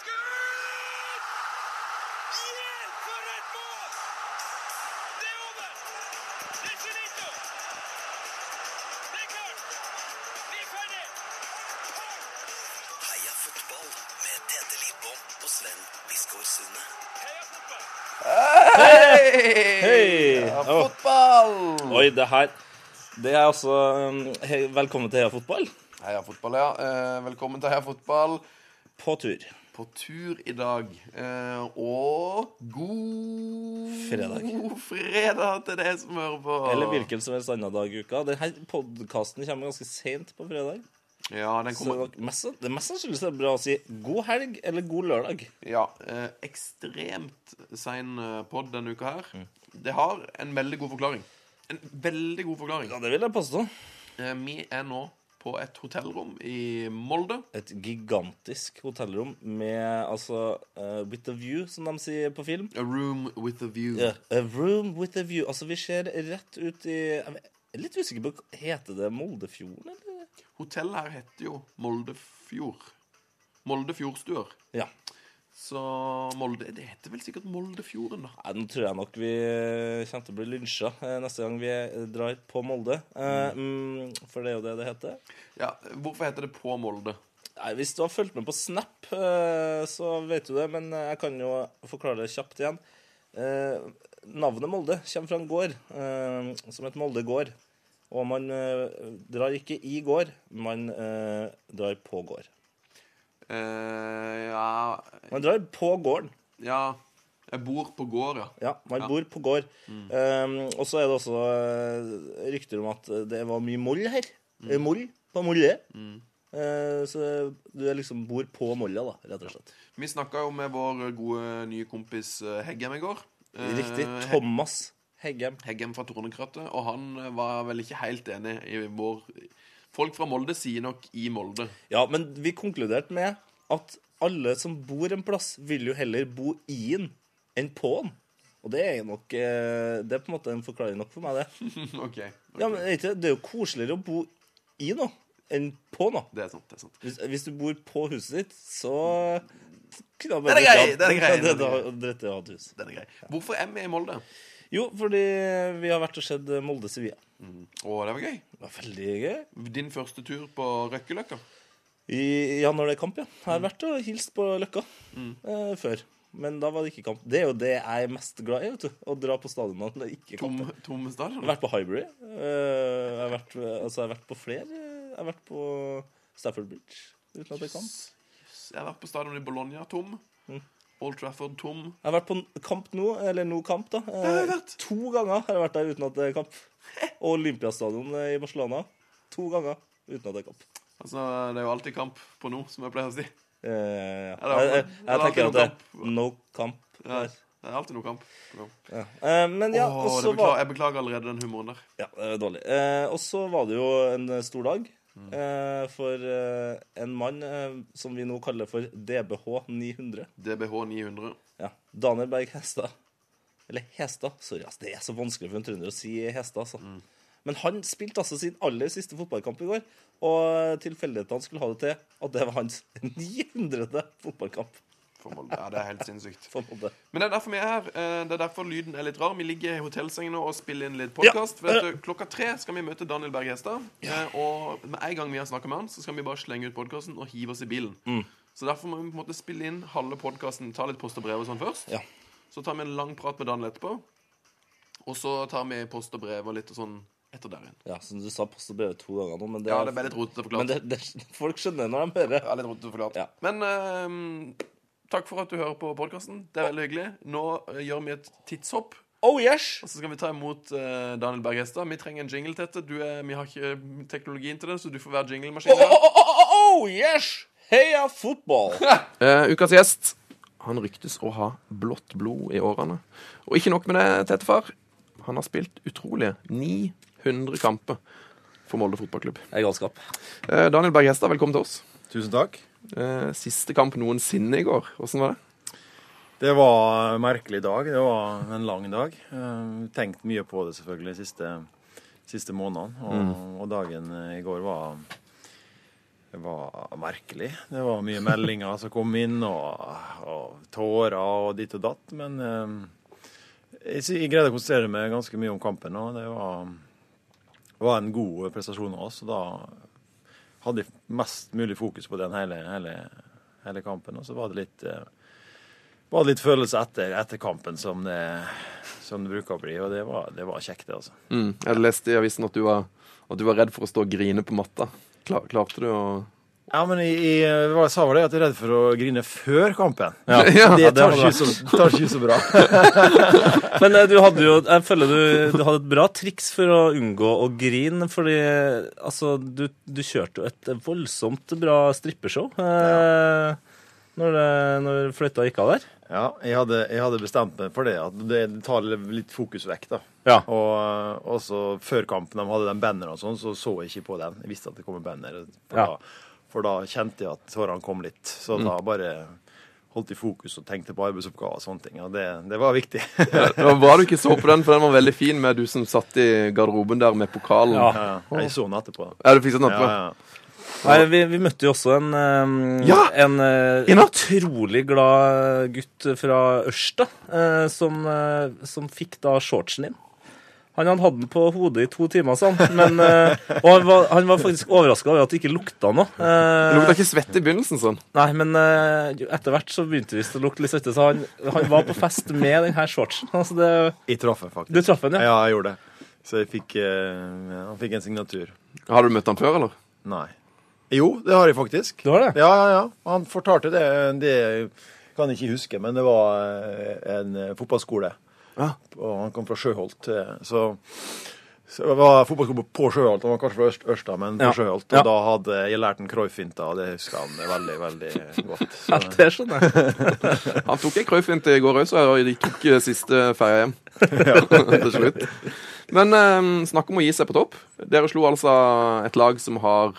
skudd! Yeah, for et mål! Det er over! Det er finito! Det er klart! Vi er ferdig! Heia fotball med Tete Lidbom og Sven Biskår Sunde. Heia fotball! Hei! Ja, Å, fotball! Oi, det her Det er altså um, Velkommen til Heia Fotball Heia fotball, ja. Eh, velkommen til Heia fotball. på tur. På tur i dag. Eh, og god Fredag. fredag til deg som hører på. Eller hvilken som helst annen dag i uka. Denne podkasten kommer ganske seint på fredag. Ja, den Så kommer mest, det mest sannsynlig så er bra å si god helg eller god lørdag. Ja, eh, ekstremt sein eh, pod denne uka her. Mm. Det har en veldig god forklaring. En veldig god forklaring. Ja, det vil jeg påstå. Eh, vi er nå på et hotellrom i Molde. Et gigantisk hotellrom med altså uh, With a view, som de sier på film. A room with a view. Yeah. a room with a view. Altså, vi ser rett ut i Jeg er litt usikker på Heter det Moldefjorden, eller? Hotellet her heter jo Moldefjord. Moldefjordstuer. Ja. Så Molde Det heter vel sikkert Moldefjorden, da. Nei, nå tror jeg nok vi kommer til å bli lynsja eh, neste gang vi drar på Molde. Eh, mm, for det er jo det det heter. Ja, Hvorfor heter det På Molde? Nei, Hvis du har fulgt med på Snap, eh, så vet du det, men eh, jeg kan jo forklare det kjapt igjen. Eh, navnet Molde kommer fra en gård eh, som heter Molde gård. Og man eh, drar ikke i gård, man eh, drar på gård. Eh, ja Man drar på gården. Ja, jeg bor på gård, ja. Ja, man Ja. bor på gård. Um, og så er det også eh, rykter om at det var mye moll her. Mm. Moll på Molle. Eh, så du er liksom bor på Molla, da, rett og slett. Vi snakka jo med vår gode nye kompis eh, Heggem i går. Eh, Riktig. Thomas Heggem. Heggem fra Tornekrattet. Og han eh, var vel ikke helt enig i vår Folk fra Molde sier nok i Molde. Ja, men vi konkluderte med at alle som bor en plass, vil jo heller bo i den enn på den. Og det er nok eh, Det er på en måte en forklaring nok for meg, det. OK. Ja, men det det er jo koseligere å bo i noe enn på noe. Det er sant. det er sant Hvis, hvis du bor på huset ditt, så kunne Den er grei, den er grei, Det den er grei. Er. Den er grei. Hvorfor vi i Molde? Jo, fordi vi har vært og sett Molde Sevilla. Å, det var gøy. Det var veldig gøy. Din første tur på Røkkeløkka. I, ja, når det er kamp, ja. Jeg har vært og hilst på Løkka eh, før. Men da var det ikke kamp. Det er jo det jeg er mest glad i. vet du Å dra på stadion når det ikke er Tom, kamp. tom star, Jeg har vært på Highbury. Eh, jeg, har vært, altså, jeg har vært på flere. Jeg har vært på Stafford Bridge uten at det er kamp. Jeg har vært på stadion i Bologna, tom. Old Trafford, tom. Jeg har vært på Kamp nå, eller No Kamp, da. Eh. To ganger har jeg vært der uten at det er kamp. Og Olympiastadion eh, i Barcelona. To ganger uten at det er kamp. Altså, Det er jo alltid kamp på nå, som jeg pleier å si. Eh, ja. Ja, det er- jeg, jeg, jeg tenker at det er no kamp. Ja, det er alltid noe kamp. No. Ja. Uh, men ja, Åh, også beklager, var jeg beklager allerede den humoren der. Ja, det er dårlig. Uh, og så var det jo en stor dag Mm. for en mann som vi nå kaller for DBH 900. DBH 900. Ja. Daniel Berg Hestad. Eller Hestad. Sorry, ass. Det er så vanskelig for en trønder å si Hestad, altså. Men han spilte altså sin aller siste fotballkamp i går, og tilfeldighetene skulle ha det til at det var hans 900. fotballkamp. Ja, det er helt sinnssykt. Men det er derfor vi er her. Eh, Det er derfor lyden er litt rar. Vi ligger i hotellsengen nå og spiller inn litt podkast. Ja. Klokka tre skal vi møte Daniel Berg Hestad. Ja. Og med en gang vi har snakka med han, så skal vi bare slenge ut podkasten og hive oss i bilen. Mm. Så derfor må vi på en måte spille inn halve podkasten, ta litt post og brev og sånn først. Ja. Så tar vi en lang prat med Daniel etterpå. Og så tar vi post og brev og litt og sånn etter der igjen. ja, som du sa postebrevet to ganger nå, men det, Ja, det ble litt rotete men forklart. det, det, folk skjønner når de hører. Ja, litt rotete forklart. Ja. Men eh, takk for at du hører på podkasten. Det er veldig hyggelig. Nå eh, gjør vi et tidshopp. Oh yes! Og så skal vi ta imot eh, Daniel Berg Hestad. Vi trenger en jingle, Tette. Du er, vi har ikke teknologien til det, så du får være jinglemaskin. Oh, oh, oh, oh, oh yes! Heia fotball! Eh, ukas gjest Han ryktes å ha blått blod i årene. Og ikke nok med det, Tettefar. Han har spilt utrolige 900 kamper for Molde fotballklubb. Det er galskap. Eh, Daniel Berg Hestad, velkommen til oss. Tusen takk. Eh, siste kamp noensinne i går. Åssen var det? Det var en merkelig dag. Det var en lang dag. Eh, Tenkt mye på det selvfølgelig de siste, siste månedene. Og, og dagen eh, i går var Det var merkelig. Det var mye meldinger som kom inn, og, og tårer og ditt og datt. Men eh, jeg, jeg greide å konsentrere meg ganske mye om kampen, og det var, var en god prestasjon av oss. Og da hadde jeg mest mulig fokus på den hele, hele, hele kampen. Og så var det litt, eh, var det litt følelse etter, etter kampen som det, som det bruker å bli, og det var, det var kjekt, det, altså. Mm. Jeg leste i avisen at du, var, at du var redd for å stå og grine på matta. Klar, klarte du å Ja, men i, i, hva jeg sa var det at jeg er redd for å grine før kampen. Ja. Ja, det tar ikke så, tar ikke så bra. Men eh, du hadde jo Jeg føler du, du hadde et bra triks for å unngå å grine, fordi altså Du, du kjørte jo et voldsomt bra strippeshow eh, når, det- når fløyta gikk av der. Ja, jeg hadde, jeg hadde bestemt meg for det, at det tar litt fokus vekk, da. Ja. Og eh, også før kampen, de hadde den banneren og sånn, så så jeg ikke på den. Jeg visste at det kom en banner. På, Ja. da, for da kjente jeg at tårene kom litt. Så da bare holdt jeg fokus og tenkte på arbeidsoppgaver og sånne ting. Og det, det var viktig. Da var du ikke så på den, for den var veldig fin med du som satt i garderoben der med pokalen. Ja. Ja, jeg så den etterpå. Ja, du fikk den Ja, etterpå? ja. Nei, vi, vi møtte jo også en, eh, Ja! en eh, utrolig glad gutt fra Ørsta, eh, som, eh, som fikk da shortsen inn. Han hadde den på hodet i to timer, sånn. Men, eh, og han var, han var faktisk overraska over at det ikke lukta noe. Det Eh, lukta ikke svett i begynnelsen sånn. nei, men eh, etter hvert så begynte det visst å lukte litt svette, så han, han var på fest med denne shortsen. Altså det, Jeg traff den faktisk. du traff den, ja? Ja, jeg gjorde det. Så jeg fikk, ja, han fikk en signatur. Har du møtt han før, eller? Nei. Jo, det har jeg faktisk. Du har det? Ja, ja, ja. Han fortalte det. Det kan jeg ikke huske, men det var en fotballskole. Ja. Og han kom fra Sjøholt. eh, Så, så det var fotballskole på Sjøholt. Han var kanskje fra Øst, Ørsta, men på Ja. Sjøholt. Og Ja. da hadde jeg lært en Cruyff-finta, og det husker han veldig, veldig godt. Ja, det skjønner jeg. Han tok en krøyfint i går òg, så og de tok eh, siste ferja hjem. Til slutt. Men eh, snakk om å gi seg på topp. Dere slo altså et lag som har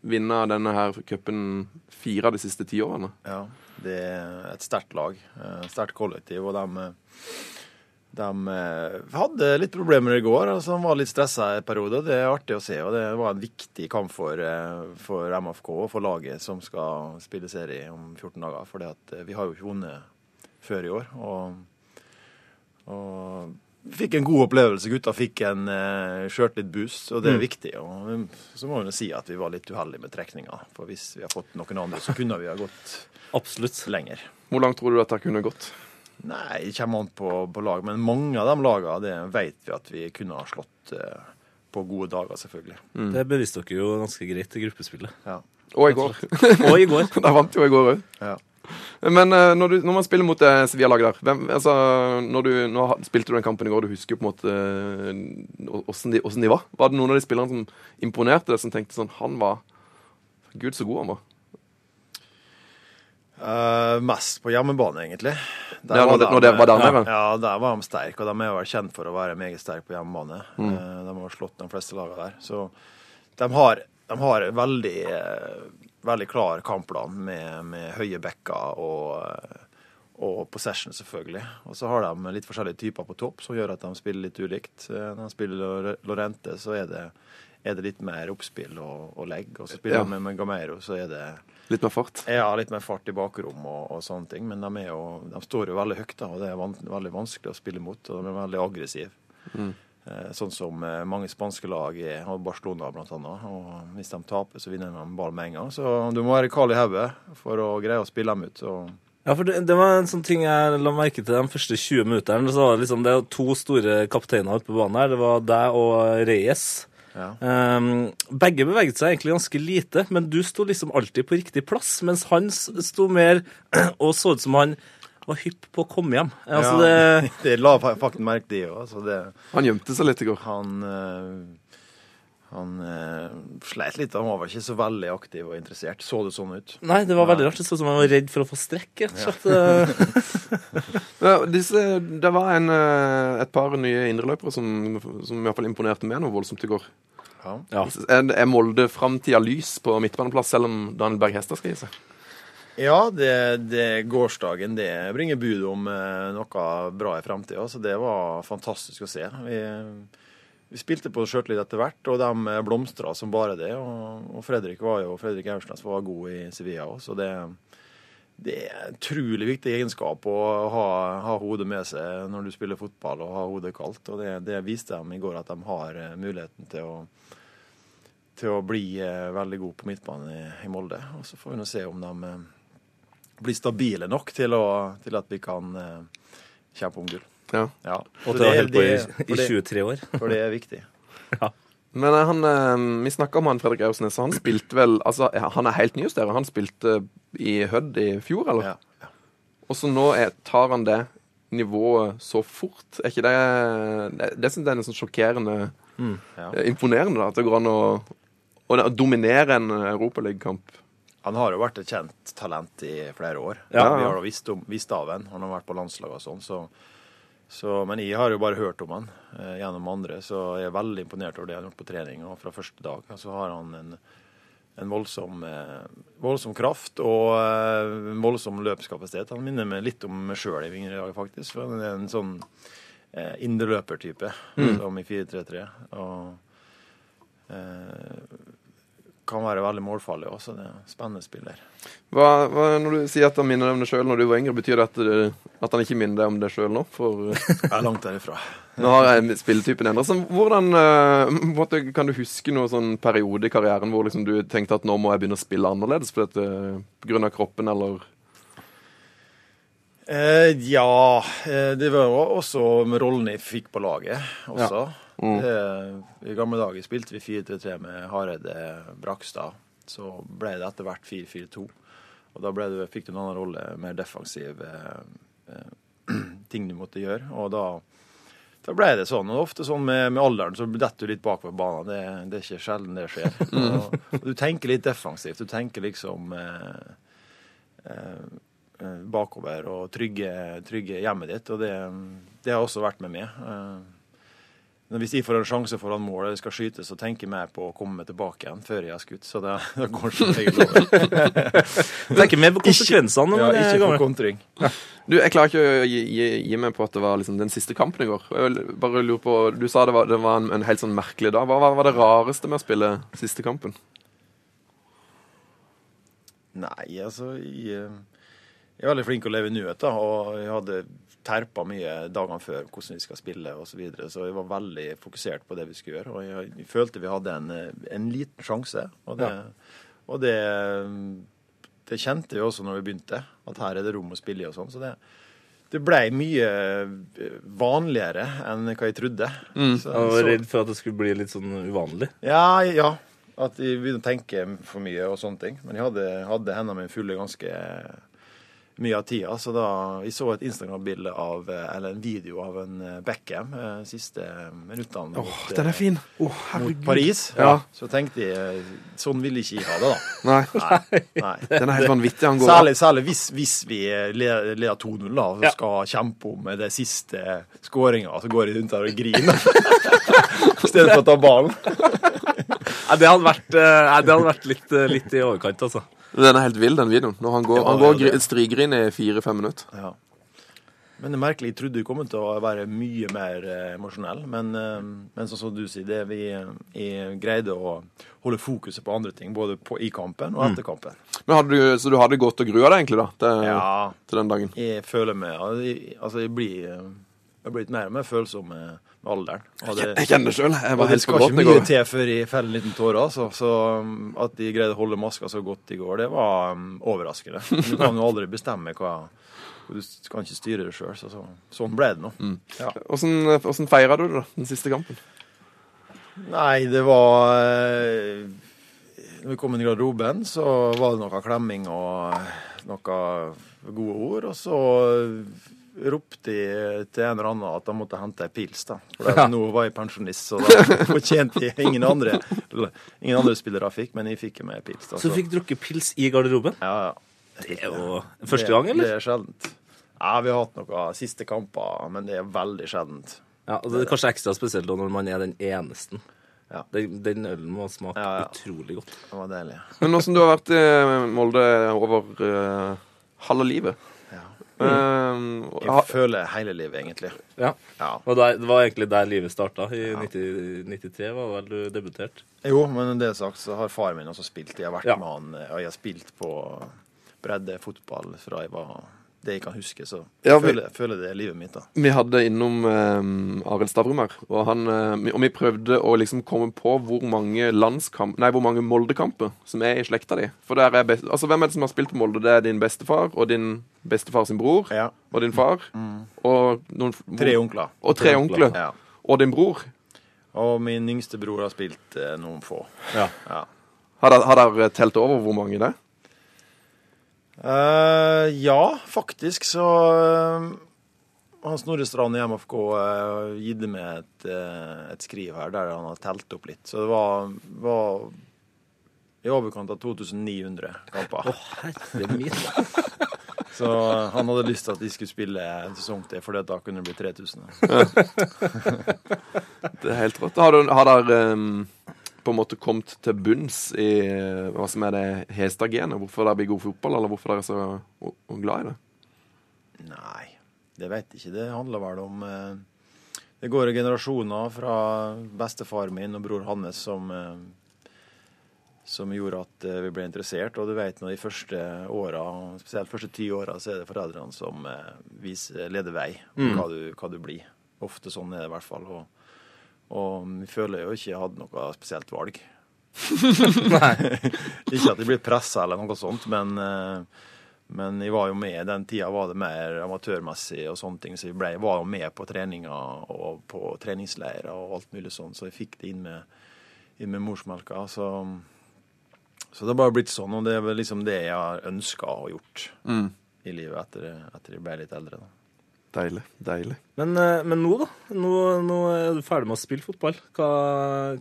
vunnet denne her cupen fire av de siste ti årene. ja, det er et sterkt lag. eh, Et sterkt kollektiv, og de de eh, hadde litt problemer i går. altså De var litt stressa en periode. Det er artig å se. og Det var en viktig kamp for, eh, for MFK og for laget som skal spille serie om 14 dager. For vi har jo ikke vunnet før i år. Og, og fikk en god opplevelse. Gutta fikk en uh, litt boost, og det er viktig. Og så må vi jo si at vi var litt uheldige med trekninga. For hvis vi har fått noen andre, så kunne vi ha gått Absolutt. lenger. Hvor langt tror du at det kunne gått? Nei, det kommer an på, på lag. Men mange av de lagene det vet vi at vi kunne ha slått eh, på gode dager, selvfølgelig. Det beviste dere jo ganske greit i gruppespillet. Ja. Og i går. Og i går. da vant jo i går òg. Ja. Men eh, når, du, når man spiller mot det Sevilla-laget der hvem, altså, når du, Nå spilte du den kampen i går, du husker jo på en måte eh, åssen de, de var. Var det noen av de spillerne som imponerte deg, som tenkte sånn Han var Gud, så god han var. Eh, mest på hjemmebane, egentlig. Der Ja, når de, når det var der nede? Ja, der var de sterke. Og de er vel kjent for å være meget sterke på hjemmebane. Mm. Uh, de har slått de fleste lagene der. Så de har, de har veldig, uh, veldig klar kampplan med, med høye bekker og, og possession, selvfølgelig. Og så har de litt forskjellige typer på topp som gjør at de spiller litt ulikt. Når de spiller Lorente, så er det, er det litt mer oppspill og, og legg. Og så spiller Ja. de med, Gameiro, så er det Litt mer fart. ja, litt mer fart i bakrom og, og sånne ting. Men de, er jo, de står jo veldig høyt, da, og det er van, veldig vanskelig å spille mot. Og de er veldig aggressive. Mm. sånn som eh, mange spanske lag er, og Barcelona annet. Og hvis de taper, så vinner de ball med en gang. Så du må være kald i hodet for å greie å spille dem ut. Og Ja, for det, det var en sånn ting jeg la merke til de første 20 minuttene. Så var det, liksom, det er to store kapteiner ute på banen her. Det var deg og Reyes. Ja. Um, begge beveget seg egentlig ganske lite, men du sto liksom alltid på riktig plass, mens han sto mer og så ut som han var hypp på å komme hjem. Altså, ja, det, det la fakten faktisk merke det òg. Altså det- Han gjemte seg litt i går. han eh, han eh, sleit litt. Han var ikke så veldig aktiv og interessert. Så det sånn ut? nei, det var veldig rart. Det så ut som han var redd for å få strekk. Ja, disse, det var en, eh, et par nye indreløpere som, som i hvert fall imponerte meg noe voldsomt i går. Ja. ja. Er, er Molde framtida lys på midtbaneplass, selv om Daniel Berg Hestad skal gi seg? Ja, det, det gårsdagen det bringer bud om eh, noe bra i framtida. Så det var fantastisk å se. Vi, vi spilte på sjøltillit etter hvert, og de blomstra som bare det. Og, og Fredrik var jo, Fredrik Aursnes var god i Sevilla òg, så det, det er utrolig viktig egenskap å ha, ha hodet med seg når du spiller fotball, og ha hodet kaldt. Og det, det viste de i går, at de har eh, muligheten til å, til å bli eh, veldig god på midtbanen i, i Molde. Og så får vi nå se om de eh, blir stabile nok til, å, til at vi kan eh, kjempe om gull. Ja. Ja. Og til å holde på i, i 23 år. For det er viktig. Men eh, han, eh, vi snakka om han Fredrik Aursnes, han spilte vel Altså, han er helt ny hos dere. Han spilte i Hødd i fjor, eller? Ja. Og så nå er, tar han det nivået så fort. Er ikke det Det, det synes jeg er en sånn sjokkerende Ja. eh, imponerende, da. At det går an å, å dominere en europaligakamp. Han har jo vært et kjent talent i flere år. Ja. Vi har da visst, visst av ham. Han har vært på landslaget og sånn. Så, så, men jeg har jo bare hørt om han eh, gjennom andre, så jeg er veldig imponert over det han har gjort på trening. Og fra første dag så har han en, en voldsom, eh, voldsom kraft og eh, en voldsom løpskapasitet. Han minner meg litt om meg sjøl i Vingerjaget, faktisk. For han er en sånn eh, indreløpertype, som i 4-3-3. Og eh, kan være veldig målfarlig også. Det er en spennende spiller. Hva, hva, når du sier at han minner deg om deg sjøl når du var yngre, betyr det at, det, at han ikke minner deg om deg sjøl nå? For eh, Jeg er langt derifra. nå har jeg spilletypen endret seg. Hvordan uh, kan du huske noen sånn periode i karrieren hvor liksom, du tenkte at nå må jeg begynne å spille annerledes på grunn av kroppen, eller Eh, ja, eh, det var også med rollen jeg fikk på laget også. Det, I gamle dager spilte vi 4-3-3 med Hareide Brakstad. Så ble det etter hvert 4-4-2. Og da det, fikk du en annen rolle, mer defensiv eh, eh, ting du måtte gjøre. Og da, da ble det sånn. Og ofte sånn med, med alderen så detter du litt bakover banen. Det, det er ikke sjelden det skjer. Og, og du tenker litt defensivt. Du tenker liksom eh, eh, eh, bakover og trygge, trygge hjemmet ditt. Og det, det har også vært med meg. Eh, Hvis jeg får en sjanse foran mål og jeg skal skyte, så tenker jeg mer på å komme meg tilbake igjen før jeg har skutt. Så det, det går som regel over. Tenker mer på konsekvensene Ja, ikke på gammel. kontring. Du, Jeg klarer ikke å gi, gi, gi meg på at det var liksom den siste kampen i går. Jeg bare lurer på, Du sa det var, det var en, en helt sånn merkelig dag. Hva var, var det rareste med å spille siste kampen? Nei, altså jeg, jeg er veldig flink til å leve i nuet, da. Og jeg hadde terpa mye dagene før hvordan vi skal spille osv. Så, videre, så jeg var veldig fokusert på det vi skulle gjøre. Og jeg, jeg følte vi hadde en, en liten sjanse. Og det, og det, det kjente vi også når vi begynte, at her er det rom å spille i og sånn. Så det, det ble mye eh, vanligere enn hva jeg trodde. Så, Jeg var redd for at det skulle bli litt sånn uvanlig. ja, ja. At jeg begynte å tenke for mye og sånne ting. Men jeg hadde, hadde hendene mine fulle ganske mye av tida. Så da jeg så et Instagram-bilde av, eh, eller en video av en eh, Beckham eh, siste minuttene Åh, mot, den er fin! Oh, mot. Paris. Ja. Så tenkte jeg sånn vil ikke jeg ha det, da. Nei, Nei. nei. den er helt vanvittig. Han går Særlig, særlig hvis, hvis vi leder leder 2-0 da, og Ja. skal kjempe om det siste skåringa, så går jeg rundt der og griner. I stedet for å ta ballen. Nei, det hadde vært, det hadde vært litt, litt i overkant, altså. Den er helt vill, den videoen. Når han går, Ja, han går ja, strigrin i fire-fem minutter. Ja. Men det er merkelig. Jeg trodde du kom til å være mye mer eh, emosjonell. Men, eh, men som du sier, det vi jeg greide å holde fokuset på andre ting. Både på, i kampen og etter kampen. Men hadde du, Så du hadde gått og grua deg egentlig da, til, Ja, til den dagen? jeg føler meg Altså, jeg blir eh, jeg blir blitt mer og mer følsom med, med alderen. Det, Jeg kjenner det sjøl. Jeg var det helt på skal ikke gråten i mye går. til før jeg feller en liten tåre. Altså. Så um, at de greide å holde maska så godt i går, det var um, overraskende. Du kan jo aldri bestemme hva Du kan ikke styre det sjøl. Så, så, sånn ble det nå. Mm. Ja. Hvordan, hvordan feira du det, da, den siste kampen? Nei, det var eh, Når vi kom inn i garderoben, så var det noe klemming og noe gode ord. Og så ropte de til en eller annen at de måtte hente ei pils. da. For ja. nå var jeg pensjonist, så da fortjente jeg ingen andre Ingen andre spillere fikk, men jeg fikk med pils. da. Så du fikk drukket pils i garderoben? Ja, ja. Det er jo første gang, eller? Det er sjeldent. Ja, vi har hatt noen siste kamper, men det er veldig sjeldent. Ja, og det er kanskje ekstra spesielt da når man er den eneste. Ja. Den, den ølen må smake Ja, ja. utrolig godt. Det var deilig. Men åssen du har vært i Molde over uh, halve livet, Ja. Um, Jeg føler hele livet, egentlig. Ja. Ja. Og der, det var egentlig der livet starta. I 90, 93 var vel du debutert. Jo, men det sagt så har far min også spilt. Jeg har vært Ja. med han, og jeg har spilt på bredde fotball fra jeg var det jeg kan huske. Så Ja, jeg vi- føler, jeg føler det er livet mitt, da. Vi hadde innom eh, Arild Stavrum her, og, han, eh, vi- og vi prøvde å liksom komme på hvor mange landskamp, nei, hvor mange Molde-kamper som er i slekta di. For der er best, altså Hvem er det som har spilt på Molde? Det er din bestefar og din bestefar sin bror Ja. og din far. Og, noen, Tre onkler. og tre onkler. Ja. Og din bror. Og min yngste bror har spilt eh, noen få. Ja. Ja. Har dere telt over hvor mange det er? Eh, ja, faktisk så uh, Hans Snorre Strand i MFK uh, gitt meg et, uh, et skriv her der han har telt opp litt. Så det var, var i overkant av 2900 kamper. Herre min. Så eh, han hadde lyst til at de skulle spille en sesong til, for da kunne det bli 3000. Det er helt rått. Har, du, har um, på en måte kommet til bunns i eh, hva som er det Hestad-genet? Hvorfor dere blir god fotball, eller hvorfor dere er så glad i det? Nei, det vet jeg ikke. Det handler vel om eh, Det går generasjoner fra bestefaren min og bror hans som eh, som gjorde at vi ble interessert. Og du vet nå de første åra, spesielt de første ti åra, så er det foreldrene som viser, leder vei om hva, du, hva du blir. Ofte sånn er det i hvert fall. Og, og vi føler jo ikke jeg hadde noe spesielt valg. ikke at jeg ble pressa eller noe sånt, men eh, men jeg var jo med, den tida var det mer amatørmessig og sånne ting, så jeg ble, var jo med på treninger og på treningsleirer og alt mulig sånn, så jeg fikk det inn med, inn med morsmelka. Så, så det har bare blitt sånn, og det er liksom det jeg har ønska og gjort Mm. i livet etter, etter jeg ble litt eldre. da. Deilig. Deilig. Men, eh, men nå, da? Nå, nå er du ferdig med å spille fotball. Hva,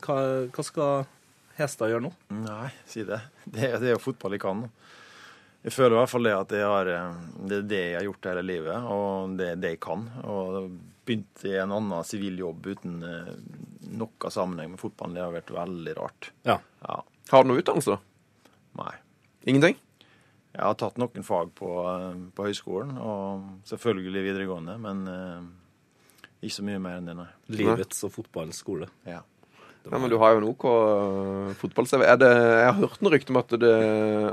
hva, hva skal Hestad gjøre nå? Nei, si det. Det, er- det er jo fotball jeg kan. nå. Jeg føler i hvert fall det at jeg har, eh, det er det jeg har gjort hele livet, og det er det jeg kan. Og begynte i en annen sivil jobb uten eh, noe sammenheng med fotballen, det har vært veldig rart. Ja. Ja, Har du noe utdannelse, da? nei. Ingenting? Jeg har tatt noen fag på, eh, på høyskolen, og selvfølgelig videregående, men eh, ikke så mye mer enn det, nei. Livets og fotballens skole. Ja. Ja, men du har jo en OK uh, fotball-CV. Er Jeg har hørt noe rykter om at, det,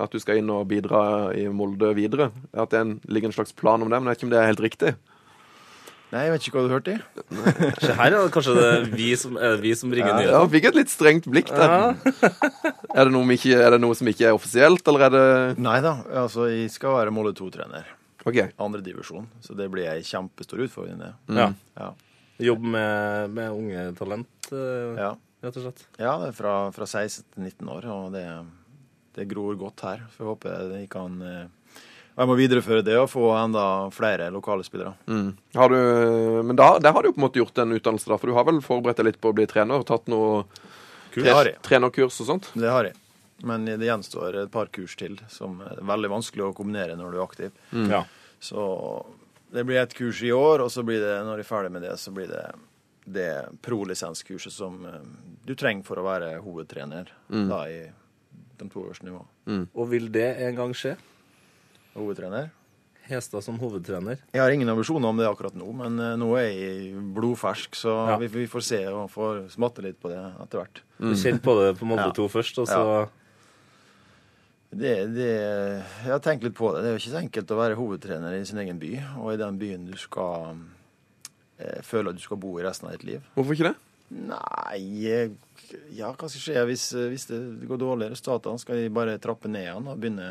at du skal inn og bidra i Molde videre. At det er ligger en slags plan om det, men jeg vet ikke om det er helt riktig. Nei, jeg vet ikke hva du hørte i. Se her, ja. Kanskje det er vi som, er det vi som bringer Ja, nyheter? Han fikk et litt strengt blikk der. er, det noe, ikke, er det noe som ikke er offisielt, eller er det Nei da, altså jeg skal være Molde 2-trener. Andre divisjon, så det blir ei kjempestor utfordring, det. Ja. Ja. Jobbe med, med unge talent, eh, Ja. rett og slett. Ja, det er fra, fra 16 til 19 år, og det, det gror godt her. Så jeg håper jeg kan eh, Jeg må videreføre det og få enda flere lokale spillere. Mm. Har du, men da, der har du på en måte gjort en utdannelse, da, for du har vel forberedt deg litt på å bli trener? Tatt noe Det har trenerkurs og sånt? Det har jeg. Men det gjenstår et par kurs til, som er veldig vanskelig å kombinere når du er aktiv. Ja. Så det blir et kurs i år, og så blir det, når jeg er ferdig med det, så blir det det pro-lisenskurset som eh, du trenger for å være hovedtrener da i de to års nivå. Og vil det en gang skje? Hovedtrener? Hestad som hovedtrener? Jeg har ingen ambisjoner om det akkurat nå, men eh, nå er jeg blodfersk, så Ja. vi, vi får se og får smatte litt på det etter hvert. Du kjente på det på Molde Ja. 2 først, og så Det, det, jeg har tenkt litt på det. Det er jo ikke så enkelt å være hovedtrener i sin egen by, og i den byen du skal eh, føle at du skal bo i resten av ditt liv. Hvorfor ikke det? Nei Ja, hva skal skje hvis, eh, hvis det går dårligere? resultater? Skal de bare trappe ned igjen og begynne,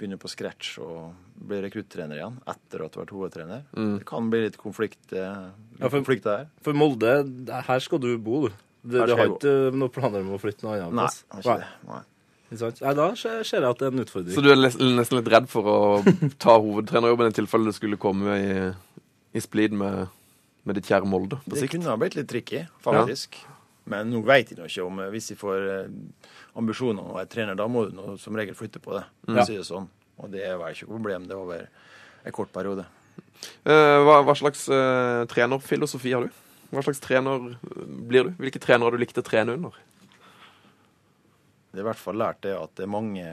begynne på scratch og bli rekruttrener igjen etter at du har vært hovedtrener? Det kan bli litt konflikt, litt Ja, for- konflikt der. For Molde, her skal du bo, du. Du, du har ikke noen planer om å flytte noe annet Nei, plass? har ikke det. Nei. Nei, da ser jeg at det er en utfordring. Så du er nesten litt redd for å ta hovedtrenerjobben i tilfelle det skulle komme i, i splid med, med ditt kjære Molde på Det sikt? kunne ha blitt litt tricky, faktisk. Men nå vet jeg nå ikke om eh, Hvis jeg får eh, ambisjoner om å være trener, da må du nå som regel flytte på det. Ja. si det sånn. Og det var ikke noe problem. Det var over en kort periode. Eh, hva, hva slags uh, trenerfilosofi har du? Hva slags trener blir du? Hvilke trenere har du likt å trene under? Det er i hvert fall lært det at det er mange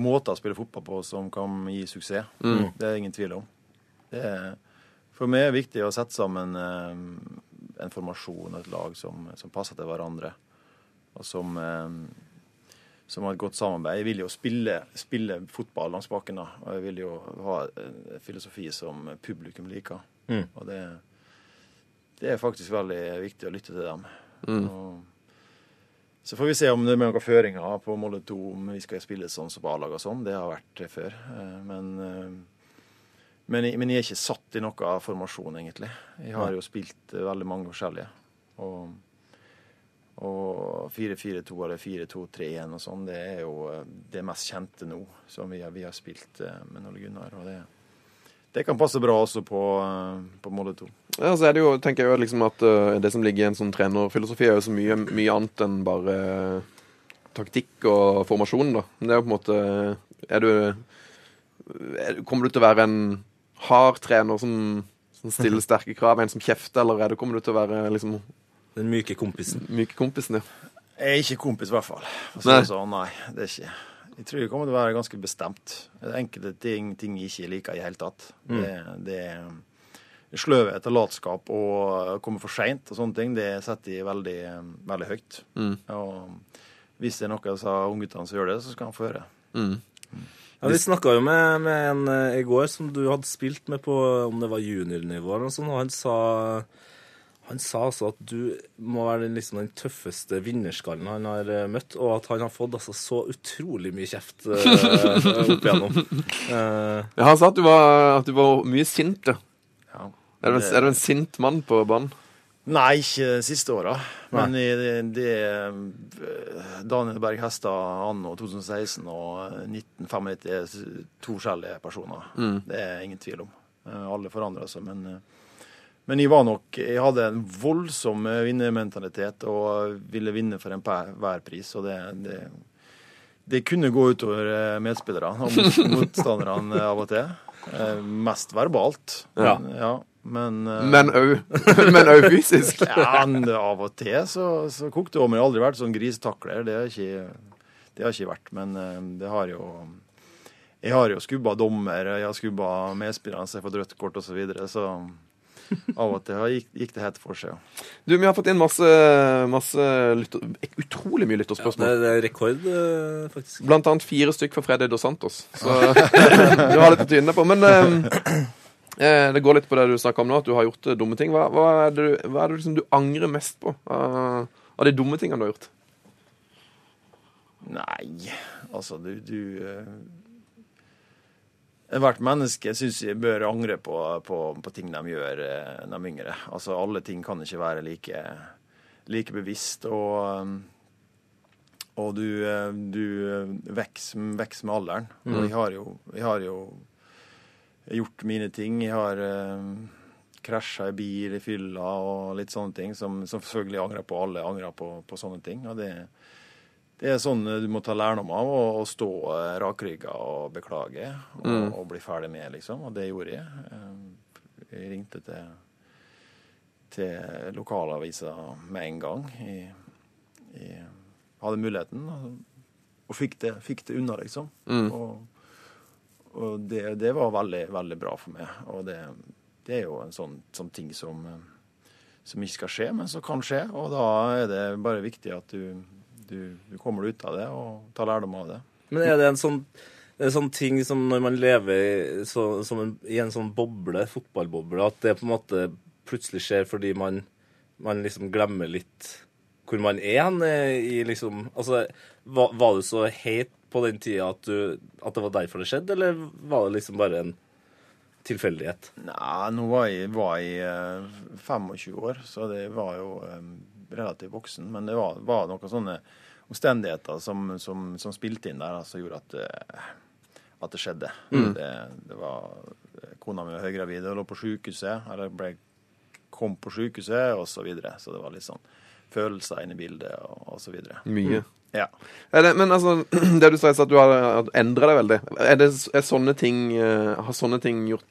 måter å spille fotball på som kan gi suksess. Det er det ingen tvil om. Det er, for meg er det viktig å sette sammen eh, en formasjon og et lag som, som passer til hverandre. Og som, eh, som har et godt samarbeid. Jeg vil jo spille, spille fotball langs bakken. da, Og jeg vil jo ha en filosofi som publikum liker. Mm. Og det, det er faktisk veldig viktig å lytte til dem. Og, så får vi se om det er noen føringer på Molde 2, om vi skal spille sånn som A-lag og sånn. Det har vært før. Eh, Men, eh, men, jeg- men jeg er ikke satt i noe formasjon, egentlig. Jeg har jo spilt eh, veldig mange forskjellige. Og, og 4-4-2 eller 4-2-3-1 og sånn, det er jo eh, det mest kjente nå som vi har, vi har spilt eh, med Ole Gunnar. Og det, det kan passe bra også på, på Molde 2. Ja, så er det jo, tenker jeg jo liksom at uh, det som ligger i en sånn trenerfilosofi, er jo så mye, mye annet enn bare uh, taktikk og formasjon, da. Men Det er jo på en måte Er du er, Kommer du til å være en hard trener som, som stiller sterke krav, en som kjefter, eller er det, kommer du til å være liksom Den myke kompisen. myke kompisen, ja? Jeg er ikke kompis, i hvert fall. Nei. det sånn, nei, det er ikke. Jeg tror jeg kommer til å være ganske bestemt. Det er enkelte ting, ting jeg ikke liker i det hele tatt. Det, det er sløvhet og latskap og komme for seint og sånne ting, det setter jeg veldig, veldig høyt. Mm. Og hvis det er noe av disse ungguttene som gjør det, så skal han få høre. Mm. Ja, vi snakka jo med, med en eh, i går som du hadde spilt med på om det var juniornivå eller noe sånt, og han sa han sa altså at du må være den, liksom, den tøffeste vinnerskallen han har eh, møtt, og at han har fått altså, så utrolig mye kjeft uh, opp igjennom. Uh, Ja, han sa at du var, at du var mye sint, ja. Ja. Er du, en, er du en sint mann på banen? Nei, ikke de siste åra. Men i det, det eh, Daniel Berg Hestad anno 2016 og 1995 er to forskjellige personer. Det er ingen tvil om. Eh, Alle forandrer seg, men eh, men jeg var nok Jeg hadde en voldsom eh, vinnermentalitet og ville vinne for enhver pris, og det, det det kunne gå utover eh, medspillerne og mot- motstanderne av og til. Eh, Mest verbalt. Ja. Men, ja, eh, Men òg Men òg fysisk. ja, av og til så, så kokte det om. Jeg har aldri vært sånn grisetakler. Det har ikke, det har ikke vært. Men eh, det har jo Jeg har jo skubba dommer, jeg har skubba medspillerne som har fått rødt kort osv. Så, videre, så av og til gikk, gikk det helt for seg. ja. Du, vi har fått inn masse, masse lytter, utrolig mye lytterspørsmål. lytterspørsmål. det er rekord, eh, faktisk. Blant annet fire stykk fra Freddy Dos Santos. Så du har litt å tyne på. Men eh, eh, det går litt på det du snakka om nå, at du har gjort eh, dumme ting. Hva, hva er det, du- hva er det liksom du angrer mest på av, av de dumme tingene du har gjort? Nei, altså du, du Hvert menneske syns jeg bør angre på, på, på ting de gjør eh, når de er yngre. Altså alle ting kan ikke være like, like bevisst. Og, eh, og du, eh, du eh, vokser vokser med alderen. Og jeg har jo, jeg har jo gjort mine ting. Jeg har eh, krasja i bil i fylla og litt sånne ting som, som selvfølgelig angrer på. Alle angrer på, på sånne ting. og det det er sånn du må ta lærdom av, å, å stå eh, rakrygga og beklage og, og bli ferdig med, liksom. Og det gjorde jeg. Eh, Jeg ringte til, til lokalavisa med en gang. Jeg, jeg hadde muligheten og, og fikk, det, fikk det unna, liksom. Og, og det, det var veldig, veldig bra for meg. Og det, det er jo en sånn, sånn ting som eh, som ikke skal skje, men som kan skje. Og da er det bare viktig at du, du, du kommer ut av det og tar lærdom av det. Men er det en sånn, en sånn ting som når man lever så, en, i en sånn boble, fotballboble, at det på en måte plutselig skjer fordi man, man liksom glemmer litt hvor man er hen i liksom Altså, var, var du så heit på den tida at, du, at det var derfor det skjedde, eller var det liksom bare en tilfeldighet? Nei, nå var jeg, var jeg eh, 25 år, så det var jo eh, relativt voksen. Men det var, var noen sånne omstendigheter som, som, som spilte inn der, som gjorde at, eh, at det skjedde. Det, det var Kona mi var høygravid og lå på sykehuset, eller ble, kom på sykehuset, og så videre. Så det var litt sånn følelser inne i bildet, og, og så videre. Ja. Det, men altså, det du sier, så at du har endra deg veldig. Er, det, er sånne ting eh, Har sånne ting gjort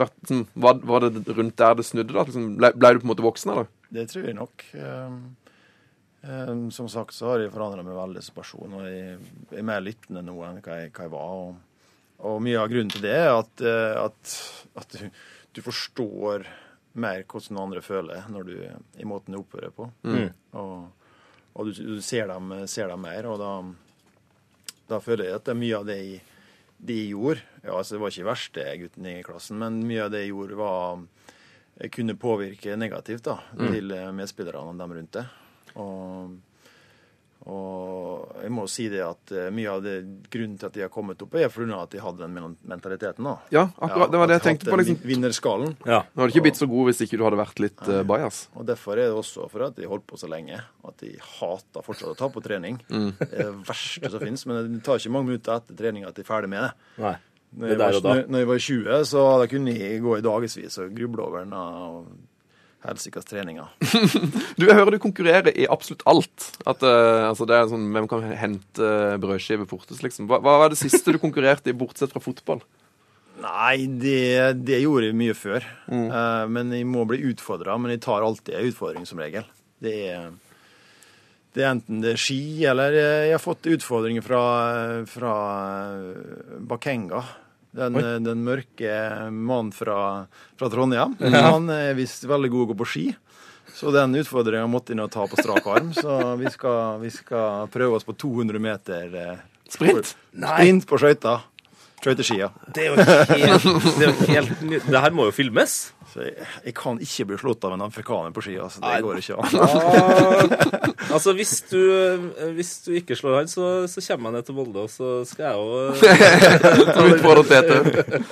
vært, som, var, var det rundt der det snudde? da? Liksom, ble, ble du på en måte voksen, eller? Det tror jeg nok. Um, um, som sagt så har jeg forandra meg veldig som person. Og jeg er mer lyttende nå enn hva jeg, hva jeg var. Og, Og mye av grunnen til det er at, eh, at, at du, du forstår mer hvordan andre føler når du, i måten du oppfører på. Og, og du, du ser, dem, ser dem mer, og da, da føler jeg at mye av det jeg, det gjorde ja, altså Det var ikke verste gutten i klassen, men mye av det jeg gjorde, var kunne påvirke negativt da, til eh, medspillerne og dem rundt det. Og, og jeg må si det at eh, mye av det grunnen til at de har kommet opp, er pga. at de hadde den mentaliteten. da. Ja, akkurat. Det var det jeg tenkte på. liksom. vin- Vinnerskallen. Ja. Nå hadde ikke blitt så god hvis ikke du hadde vært litt uh, bajas. Og derfor er det også for at de holdt på så lenge. At de hater fortsatt å ta på trening. Det er det verste som finnes. Men det tar ikke mange minutter etter trening at de er ferdig med det. Nei. Når Det jeg, var, når, når jeg var 20, så hadde kunne jeg gå i dagevis og gruble over den og helsikas treninger. Du, jeg hører du konkurrerer i absolutt alt. At, uh, altså det er sånn, Hvem kan hente brødskive fortest, liksom? Hva, hva var det siste du konkurrerte i, bortsett fra fotball? Nei, det, det gjorde jeg mye før. Eh, men jeg må bli utfordra. Men jeg tar alltid en utfordring, som regel. Det er, det er enten det er ski, eller jeg har fått utfordringer fra, fra Bakenga. Den, den mørke mannen fra, fra Trondheim. Han er visst veldig god å gå på ski. Så den utfordringa måtte jeg nå ta på strak arm. Så vi skal, vi skal prøve oss på 200 meter eh, Sprint? sprint på skøyter. Skøyteskia. Det er jo helt, det er jo helt nytt. Det her må jo filmes. Så jeg, jeg kan ikke bli slått av en afrikaner på ski. Altså, det Nei. går ikke an. altså, hvis du, hvis du ikke slår han, så, så kommer jeg ned til Molde, og så skal jeg jo Du utfordrer Tete.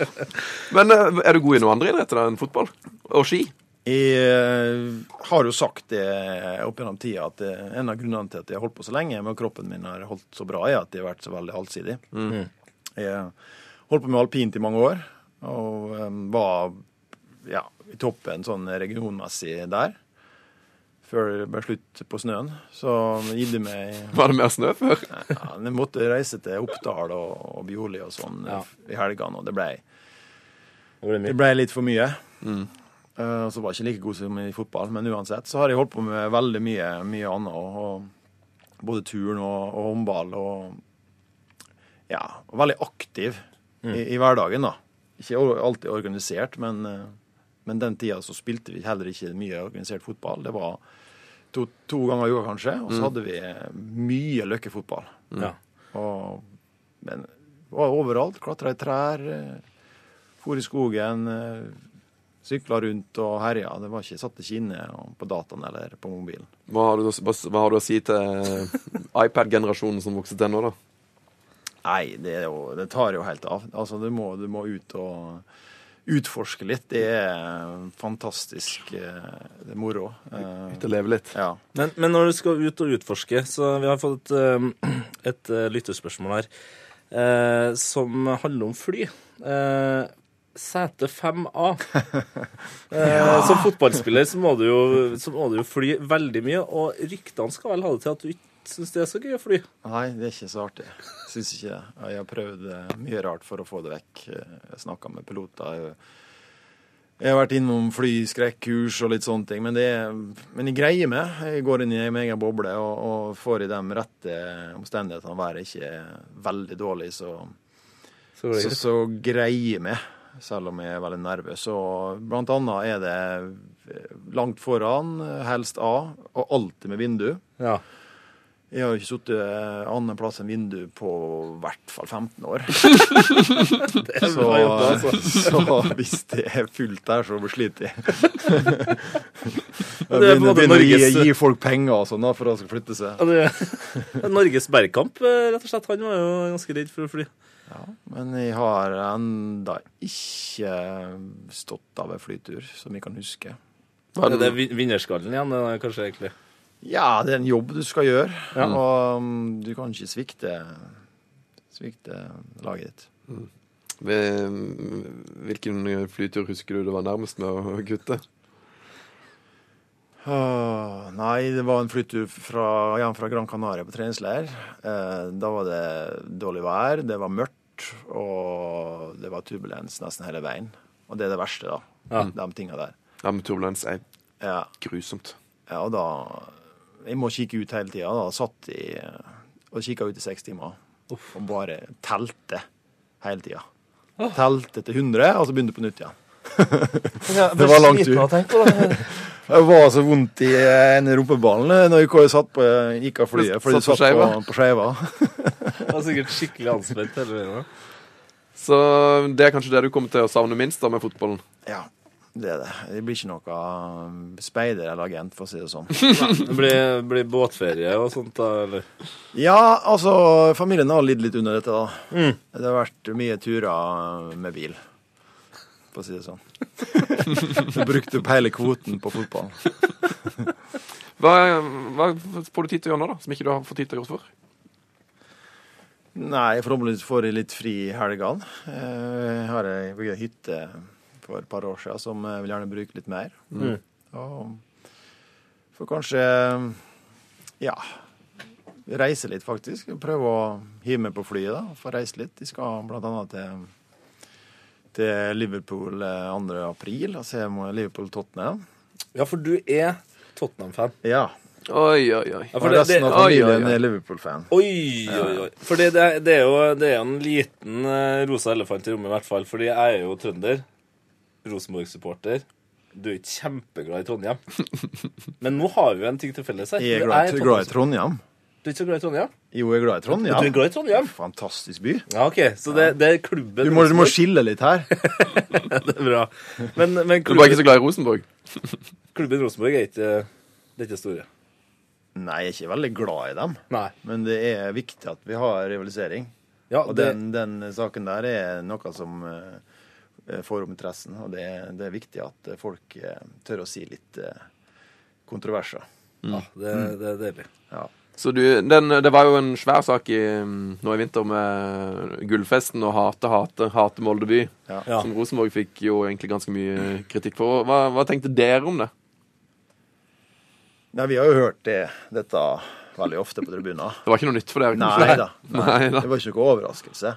Men eh, er du god i noe andre idretter enn fotball? Og ski? Jeg eh, har jo sagt det opp gjennom tida at en av grunnene til at jeg har holdt på så lenge, med kroppen min har holdt så bra, er at jeg har vært så veldig allsidig. Jeg holdt på med alpint i mange år, og eh, var ja, i toppen sånn regionmessig der. Før det ble slutt på snøen. Så gitt det meg Var det mer snø før? Ja, jeg måtte reise til Oppdal og, og Bjorli og sånn Ja. i helgene, og det ble, Det blir det ble litt for mye. Mm. Uh, så var jeg ikke like god som i fotball, men uansett så har jeg holdt på med veldig mye, mye annet. Og, og både turn og, og håndball og ja, veldig aktiv i, i hverdagen, da. Ikke alltid organisert, men, eh, men den tida så spilte vi heller ikke mye organisert fotball. Det var to, to ganger i uka, kanskje, og så hadde vi mye løkkefotball. Ja. Og, men var overalt. Klatra i trær, eh, for i skogen, eh, sykla rundt og herja. Det var ikke satt ikke inne på dataen eller på mobilen. Hva har du, hva, hva har du å si til iPad-generasjonen som vokser til nå, da? Nei, det, er jo, det tar jo helt av. Altså, du må, du må ut og utforske litt. Det er fantastisk. eh, Det er moro. Eh, Ut og leve litt. Ja. Men, men når du skal ut og utforske, så vi har fått et, et eh, lytterspørsmål her eh, som handler om fly. Eh, sete 5A. Eh, Som fotballspiller så må, du jo, så må du jo fly veldig mye, og ryktene skal vel ha det til at du ikke syns det er så gøy å fly. Nei, det er ikke så artig. Syns ikke det. Jeg har prøvd mye rart for å få det vekk. Jeg snakka med piloter. Jeg- har vært innom flyskrekkurs og litt sånne ting, men, det er, men jeg greier meg. Jeg går inn i min egen boble og, og får i de rette omstendighetene. Været ikke er veldig dårlig, så, Så så, så greier jeg meg. Selv om jeg er veldig nervøs. Og blant annet er det langt foran, helst A, og alltid med vindu. Ja. Jeg har ikke sittet annen plass enn vindu på i hvert fall 15 år. Så, bra altså. så hvis det er fullt der, så sliter jeg. Jeg Det er på begynner, Norges... å gi, gi folk penger og sånn for at de skal flytte seg. Ja, det er Norges bergkamp, eh, rett og slett. Han var jo ganske redd for å fly. Ja, men jeg har enda ikke stått av en flytur, som jeg kan huske. Er det vinnerskallen igjen, kanskje egentlig? Ja, det er en jobb du skal gjøre, Ja. og um, du kan ikke svikte, svikte laget ditt. Ved- Hvilken flytur husker du det var nærmest med å kutte? Oh, nei, det var en flytur fra, hjem fra Gran Canaria på treningsleir. Eh, da var det dårlig vær, det var mørkt, og det var turbulens nesten hele veien. Og det er det verste, da. Ja. De tinga der. Ja, men turbulens er Ja, grusomt. ja, og da Jeg må kikke ut hele tida. Da satt i, og kikka ut i seks timer og bare telte hele tida. Telte til 100, og så begynte på nytt igjen. Det var lang tur. Det. Var så vondt i eh, en rumpeballen når vi satt på, gikk av flyet, fordi Satt på du satt på, på skeiva. Det var sikkert skikkelig anspent hele veien. Så det er kanskje det du kommer til å savne minst da med fotballen. Ja, det er det. Det blir ikke noe um, speider eller agent, for å si det sånn. Det blir, blir båtferie og sånt, da, eller? Ja, altså, familien har lidd litt under dette, da. Det har vært mye turer med bil, for å si det sånn. Du brukte opp hele kvoten på fotball. Hva, hva får du tid til å gjøre nå, da, som ikke du har fått tid til å gjøre før? Nei, forhåpentligvis får jeg litt fri i helgene. Eh, Jeg har ei hytte for et par år siden som jeg vil gjerne bruke litt mer. Og får kanskje ja reise litt, faktisk. Prøve å hive meg på flyet, da. Få reise litt. De skal annet til, til Liverpool eh, 2. april og se om Liverpool-Tottenham. Ja, for du er Tottenham-fan. Ja. Oi, oi, oi. Ja, For for resten av familien er Liverpool-fan. oi, oi, oi. Fordi det, det, er jo, det er en liten eh, rosa elefant i rommet, i hvert fall. Fordi jeg er jo trønder. Rosenborg-supporter. Du er ikke kjempeglad i Trondheim. Men nå har vi jo en ting til felles her. Jeg er glad, glad, glad i Trondheim. Du er ikke så glad i Trondheim? Jo, jeg er glad i Trondheim. Du er glad i Trondheim? Fantastisk by. Ja, OK. Så det, det er klubben Du må, du må skille litt her. Det er bra. Men, men Du er bare ikke så glad i Rosenborg? klubben Rosenborg er ikke det er ikke store. Nei, jeg er ikke veldig glad i dem. Nei. Men det er viktig at vi har rivalisering. Ja, Og det, den, den saken der er noe som eh, får om interessen. Og det, det er viktig at eh, folk eh, tør å si litt kontroverser. kontroverser. ja, det, det er deilig. Ja. Så du, den, det var jo en svær sak i, mm, nå i vinter med gullfesten og hate, hate, hate Molde by. Ja. Som Rosenborg fikk jo egentlig ganske mye kritikk for. Hva, hva tenkte dere om det? Nei, vi har jo hørt det, dette veldig ofte på tribunen. Det var ikke noe nytt for dere? Nei kanskje? da. Nei, Nei da. Det var ikke noe overraskelse.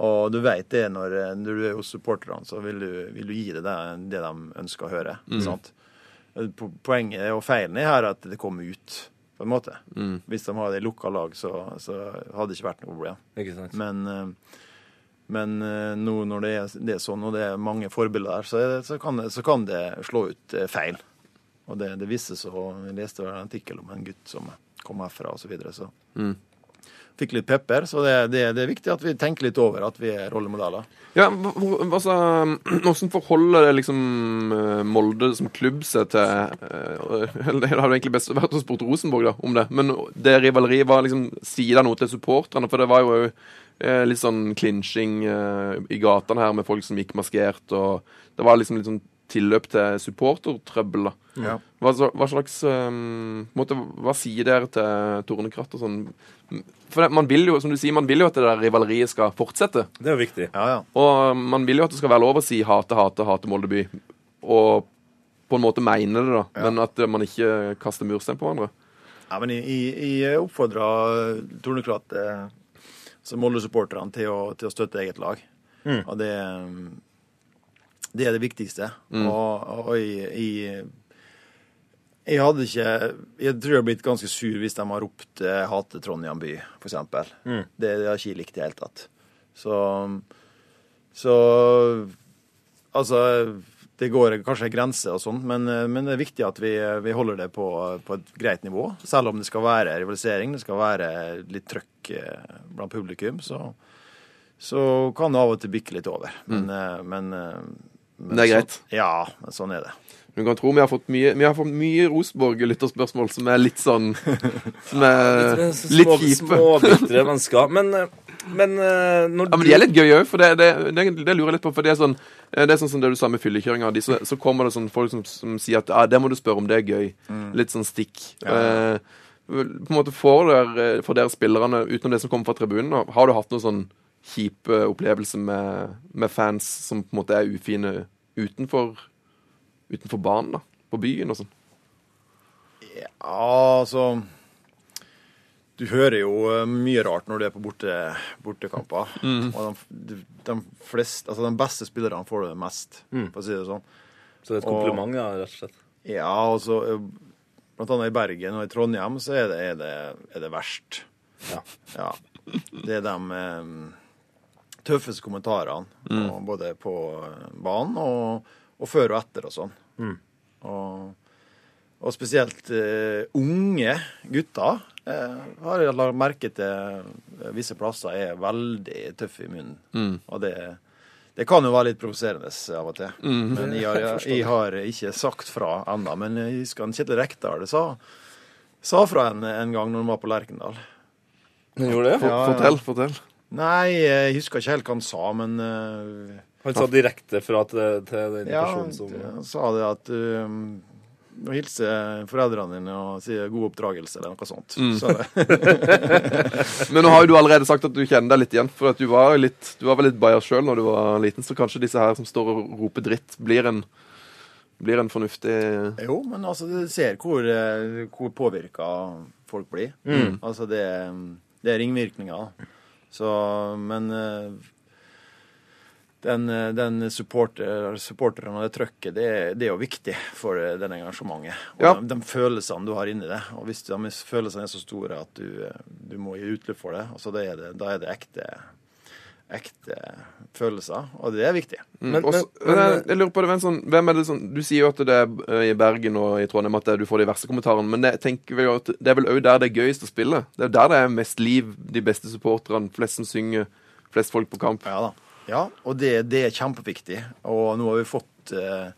Og du vet det når, eh, når du er hos supporterne, så vil du, vil du gi det det, det de ønsker å høre. Sant? Poenget og feilen er her at det kommer ut, på en måte. Hvis de hadde lukka lag, så, så hadde det ikke vært noe problem. Ikke sant? Men, eh, men eh, nå når det er, det er sånn, og det er mange forbilder der, så, så, kan det, så kan det slå ut eh, feil. Og det, det viste seg, jeg leste en artikkel om en gutt som kom herfra og så videre, så fikk litt pepper. Så det, det, det er viktig at vi tenker litt over at vi er rollemodeller. Ja, altså, Hvordan forholder det liksom eh, Molde som klubb seg til eh, eller Det hadde egentlig best vært å spurt Rosenborg da, om det, men det rivaleriet var liksom det noe til supporterne? For det var jo eh, litt sånn klinsjing i gatene her med folk som gikk maskert, og det var liksom litt sånn tilløp til supportertrøbbel. da. Ja. Hva, hva slags um, måte, Hva sier dere til Tornekratt og sånn? For det, man vil jo, som du sier, man vil jo at det der rivaleriet skal fortsette. Det er jo viktig. Ja, ja. Og man vil jo at det skal være lov å si hate, hate, hate Moldeby. Og på en måte mene det, da. Men at eh, man ikke kaster murstein på hverandre. Ja, men jeg, jeg, jeg oppfordra Tornekratt, eh, Molde-supporterne, til, til å støtte eget lag. Og det, det er det viktigste. Og, og jeg, jeg, jeg hadde ikke Jeg tror jeg hadde blitt ganske sur hvis de har ropt eh, 'hate Trondheim by', for eksempel. Det, det har ikke jeg likt i det hele tatt. Så Så Altså det går kanskje en grense og sånn, men, men det er viktig at vi, vi holder det på, på et greit nivå. Selv om det skal være rivalisering, det skal være litt trøkk eh, blant publikum, så, så kan det av og til bikke litt over. Men, mm. men, eh, men Det er greit. Så, ja, men sånn er det. Du kan tro vi har fått mye, vi har fått mye Rosenborg-lytterspørsmål som er litt sånn Som er litt Små- bitre mennesker. Men, eh, men når du Ja, men De er litt gøye òg, for det, det, det, det lurer jeg litt på. For det er sånn eh, Det er sånn som det du sa med fyllekjøringa. Så, så kommer det sånn folk som, som sier at ah, 'det må du spørre om, det er gøy'. Litt sånn stikk. Eh, på en måte får dere, for dere spillerne, utenom det som kommer fra tribunen, har du hatt noen sånn kjipe opplevelser med, med fans som på en måte er ufine utenfor, utenfor banen, da? På byen og sånn? Ja, altså Du hører jo eh, mye rart når du er på borte, bortekamper. Og de, de, flest, altså de beste spillerne får det mest, for å si det sånn. Så det er et kompliment, ja, rett og slett. Ja, altså eh, Blant annet i Bergen og i Trondheim så er det, er det, er det verst. Ja. Ja. Det er de eh, tøffeste kommentarene. Og både på banen og, og før og etter og sånn. Og, og spesielt uh, unge gutter uh, har jeg lagt merke til eh, visse plasser er veldig tøffe i munnen. Og det, det kan jo være litt provoserende av og til. Men jeg har, jeg, har ikke sagt fra ennå. Men jeg husker Kjetil Rekdal sa, sa fra en, en gang når han var på Lerkendal. Han gjorde det? Fortell, fortell. Nei, jeg husker ikke helt hva han sa, men uh, Han sa direkte fra til, til den ja, personen som han sa det at uh, og hilse foreldrene dine og si god oppdragelse eller noe sånt. Så. Men nå har jo du allerede sagt at du kjenner deg litt igjen. For at du var, litt, du var vel litt bajas sjøl når du var liten, så kanskje disse her som står og roper dritt, blir en, blir en fornuftig Jo, men altså, du ser hvor, eh, hvor påvirka folk blir. Altså, det, det er ringvirkninger. Så, men eh, den, eh, den supporter, supporteren og det trøkket, det, det er jo viktig for det engasjementet. Og Ja. de, de følelsene du har inni det. Og hvis de følelsene er så store at du, eh, du må gi utløp for det, altså, det er det da er det ekte, ekte følelser. Og det er viktig. Mm. Men- Også- men- men jeg, jeg lurer på det, hvem, sånn, hvem er det sånn Du sier jo at det er eh, i Bergen og i Trondheim at du får de verste kommentarene, men det, at det er vel òg der det er gøyest å spille. Det er der det er mest liv, de beste supporterne, flest som synger, flest folk på kamp. Ja da. Ja, og det, det er kjempeviktig. Og nå har vi fått eh,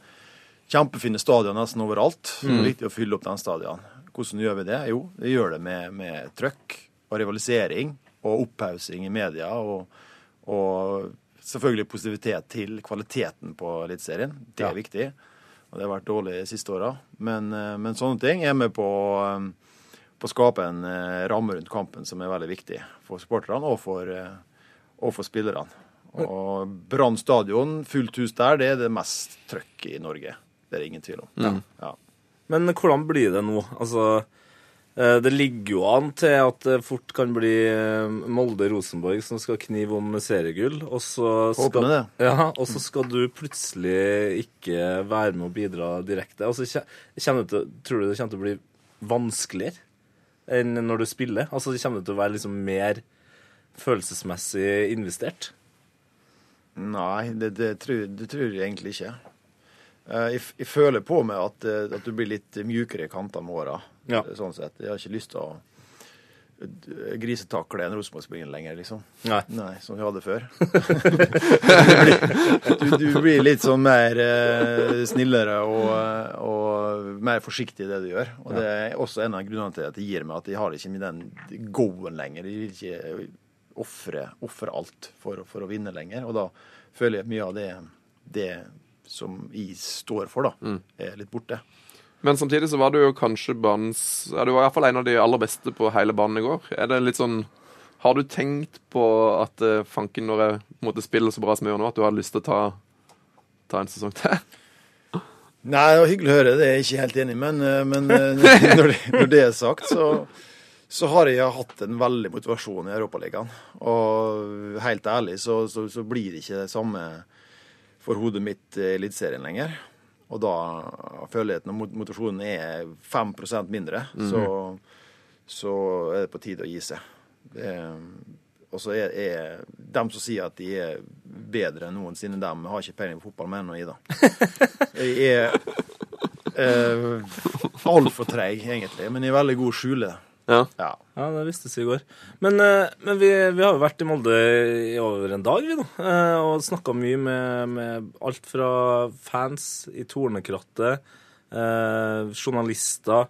kjempefine stadioner nesten overalt. Mm. det er viktig å fylle opp den stadion. Hvordan gjør vi det? Jo, vi gjør det med, med trøkk og rivalisering og opphaussing i media. Og, og selvfølgelig positivitet til kvaliteten på Eliteserien. Det er viktig. Og det har vært dårlig de siste åra. Men, eh, men sånne ting er med på, eh, på å skape en eh, ramme rundt kampen som er veldig viktig for supporterne og for, og for spillerne. Og Brann stadion, fullt hus der, det er det mest trøkk i Norge. Det er det ingen tvil om. Ja. Men hvordan blir det nå? Altså, det ligger jo an til at det fort kan bli eh, Molde-Rosenborg som skal knive om seriegull, og så skal, det. ja, og så skal du plutselig ikke være med å bidra direkte. Altså, tror du det kommer til å bli vanskeligere enn når du spiller? Altså, det kommer det til å være liksom mer følelsesmessig investert? Nei, det, det, tror, det tror jeg egentlig ikke. Eh, Jeg, jeg føler på meg at, eh, at du blir litt mjukere i kantene med åra. Ja. Sånn sett. Jeg har ikke lyst til å eh, grisetakle en Rosenborg-spiller lenger, liksom. Nei. Nei, som vi hadde før. du, blir, du, du blir litt sånn mer eh, snillere og, og mer forsiktig i det du gjør. Og det er også en av grunnene til at det gir meg at jeg har ikke med den go-en lenger. Jeg vil ikke ofre alt for, for å vinne lenger. Og da føler jeg at mye av det, det som jeg står for, da, er litt borte. Men samtidig så var du jo kanskje banens ja, Du var iallfall en av de aller beste på hele banen i går. Er det litt sånn Har du tenkt på at eh, fanken, når jeg måtte spille så bra som jeg gjør nå, at du har lyst til å ta, ta en sesong til? Nei, det var hyggelig å høre. Det er jeg ikke helt enig i. Men, eh, men eh, når, det, når det er sagt, så, så har jeg hatt en veldig motivasjon i Europaligaen. Og helt ærlig så, så, så blir det ikke det samme for hodet mitt Eliteserien lenger. Og da føler og motivasjonen er 5% mindre, så, så er det på tide å gi seg. Og så er, er dem som sier at de er bedre enn noensinne, dem har ikke peiling på fotball mer enn jeg, da. Jeg er eh, altfor treig, egentlig, men jeg er veldig god skjule. Ja. Ja. Ja, det visste vi i går. Men, eh, men vi, vi har jo vært i Molde i over en dag, vi nå. eh, Og snakka mye med, med alt fra fans i Tornekrattet, eh, journalister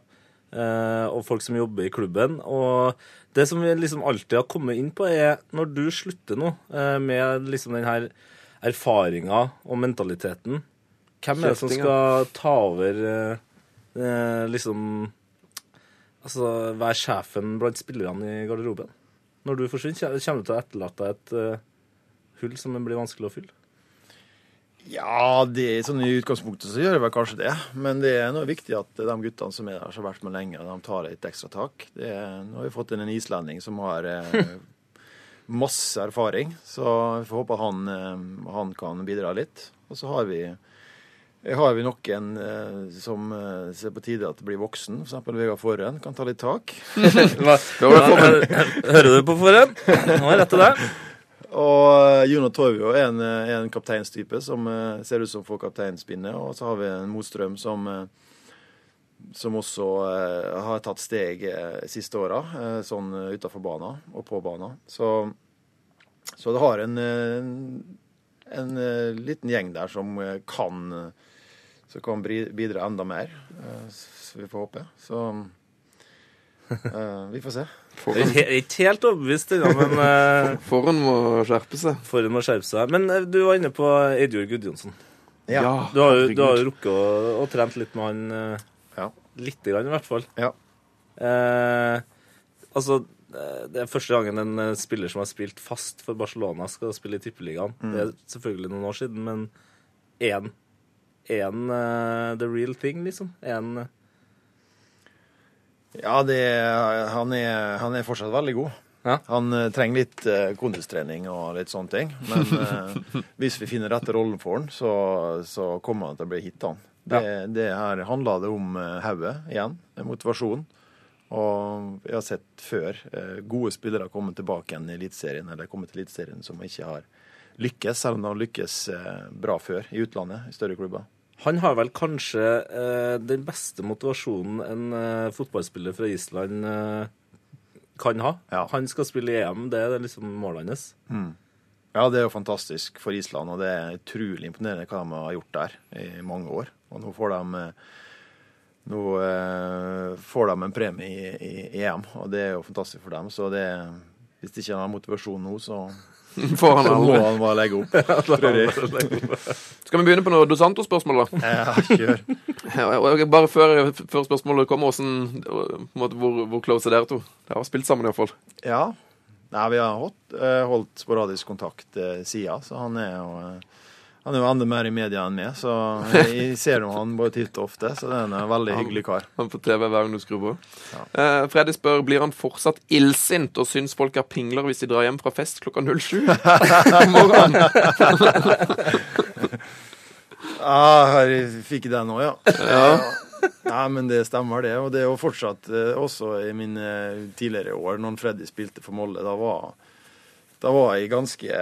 eh, og folk som jobber i klubben. Og det som vi liksom alltid har kommet inn på, er når du slutter nå eh, med liksom den her erfaringa og mentaliteten, hvem er det som skal ta over eh, liksom Altså være sjefen blant spillerne i garderoben. Når du forsvinner, kommer du til å etterlate deg et uh, hull som blir vanskelig å fylle? Ja, det, sånn i utgangspunktet så gjør jeg vel kanskje det. Men det er noe viktig at de guttene som er der, som har vært med lenge, de tar et ekstra tak. Det er, nå har vi fått inn en islending som har eh, masse erfaring, så vi får håpe han, eh, han kan bidra litt. Og så har vi, eh, har vi noen eh, som eh, ser på tide at det blir voksen. F.eks. Vegard Forhen, kan ta litt tak. Hører du på Forhen? Nå er det rett til deg. Og Juno Jono Torvio er en, eh, en kapteinstype som uh, ser ut som får kapteinspinnet. Og så har vi en Motstrøm som, uh, som også uh, har tatt steg eh, siste åra, eh, sånn utafor banen og på banen. Så, så det har en, eh, en eh, liten gjeng der som eh, kan, som kan vi bidra enda mer. Eh, Så vi får håpe. Så eh, vi får se. Jeg er ikke helt overbevist ennå, men uh, Forhånd må skjerpe seg. Foran må skjerpe seg. Men uh, du var inne på Eidjord Gudjonsson. Ja. Du har jo, du har jo rukket å, å trent litt med han Uh, Ja. Lite grann, i hvert fall. Ja. Uh, altså, det er første gangen en spiller som har spilt fast for Barcelona, skal spille i Tippeligaen. Mm. Det er selvfølgelig noen år siden, men én én uh, the real thing, liksom. En, uh... Ja, det, han, er, han er fortsatt veldig god. Ja. Han uh, trenger litt kondistrening og litt sånne ting. Men eh, hvis vi finner rette rollen for han, så, så kommer han til å bli hit, han. Det, det her handler det om hodet igjen, motivasjon. Og jeg har sett før eh, gode spillere komme tilbake igjen i Eliteserien, eller komme til Eliteserien som ikke har lykkes, selv om de har lykkes eh, bra før i utlandet, i større klubber. han har vel kanskje eh, den beste motivasjonen en eh, fotballspiller fra Island eh, kan ha. Ja. Han skal spille i EM, det er liksom målet hans. Ja, det er jo fantastisk for Island, og det er utrolig imponerende hva de har gjort der i mange år. Og nå får de, eh, nå, eh, får de en premie i, i EM, og det er jo fantastisk for dem. Så det, hvis de ikke har motivasjon nå, så, Får han aldri. må han bare legge opp. Skal vi begynne på noe Dos Santos-spørsmål, da? Ja, kjør. Ja, Bare før, før spørsmålet kommer, hvordan, måte, hvor, hvor close er dere to? Dere har spilt sammen iallfall. Ja. Nei, vi har holdt, eh, holdt sporadisk kontakt eh, siden, så han er jo eh, han er jo enda mer i media enn meg, så jeg ser jo han bare titt og ofte. Så det er en veldig hyggelig kar. Han på TV hver gang du skrur på. Eh, Freddy spør blir han fortsatt illsint og syns folk er pingler hvis de drar hjem fra fest klokka 07 om morgenen. Ah, jeg fikk den òg, ja. ja. Nei, men det stemmer, det. Og det er jo fortsatt eh, også i mine tidligere år, når Freddy spilte for Molde. Da var, da var jeg ganske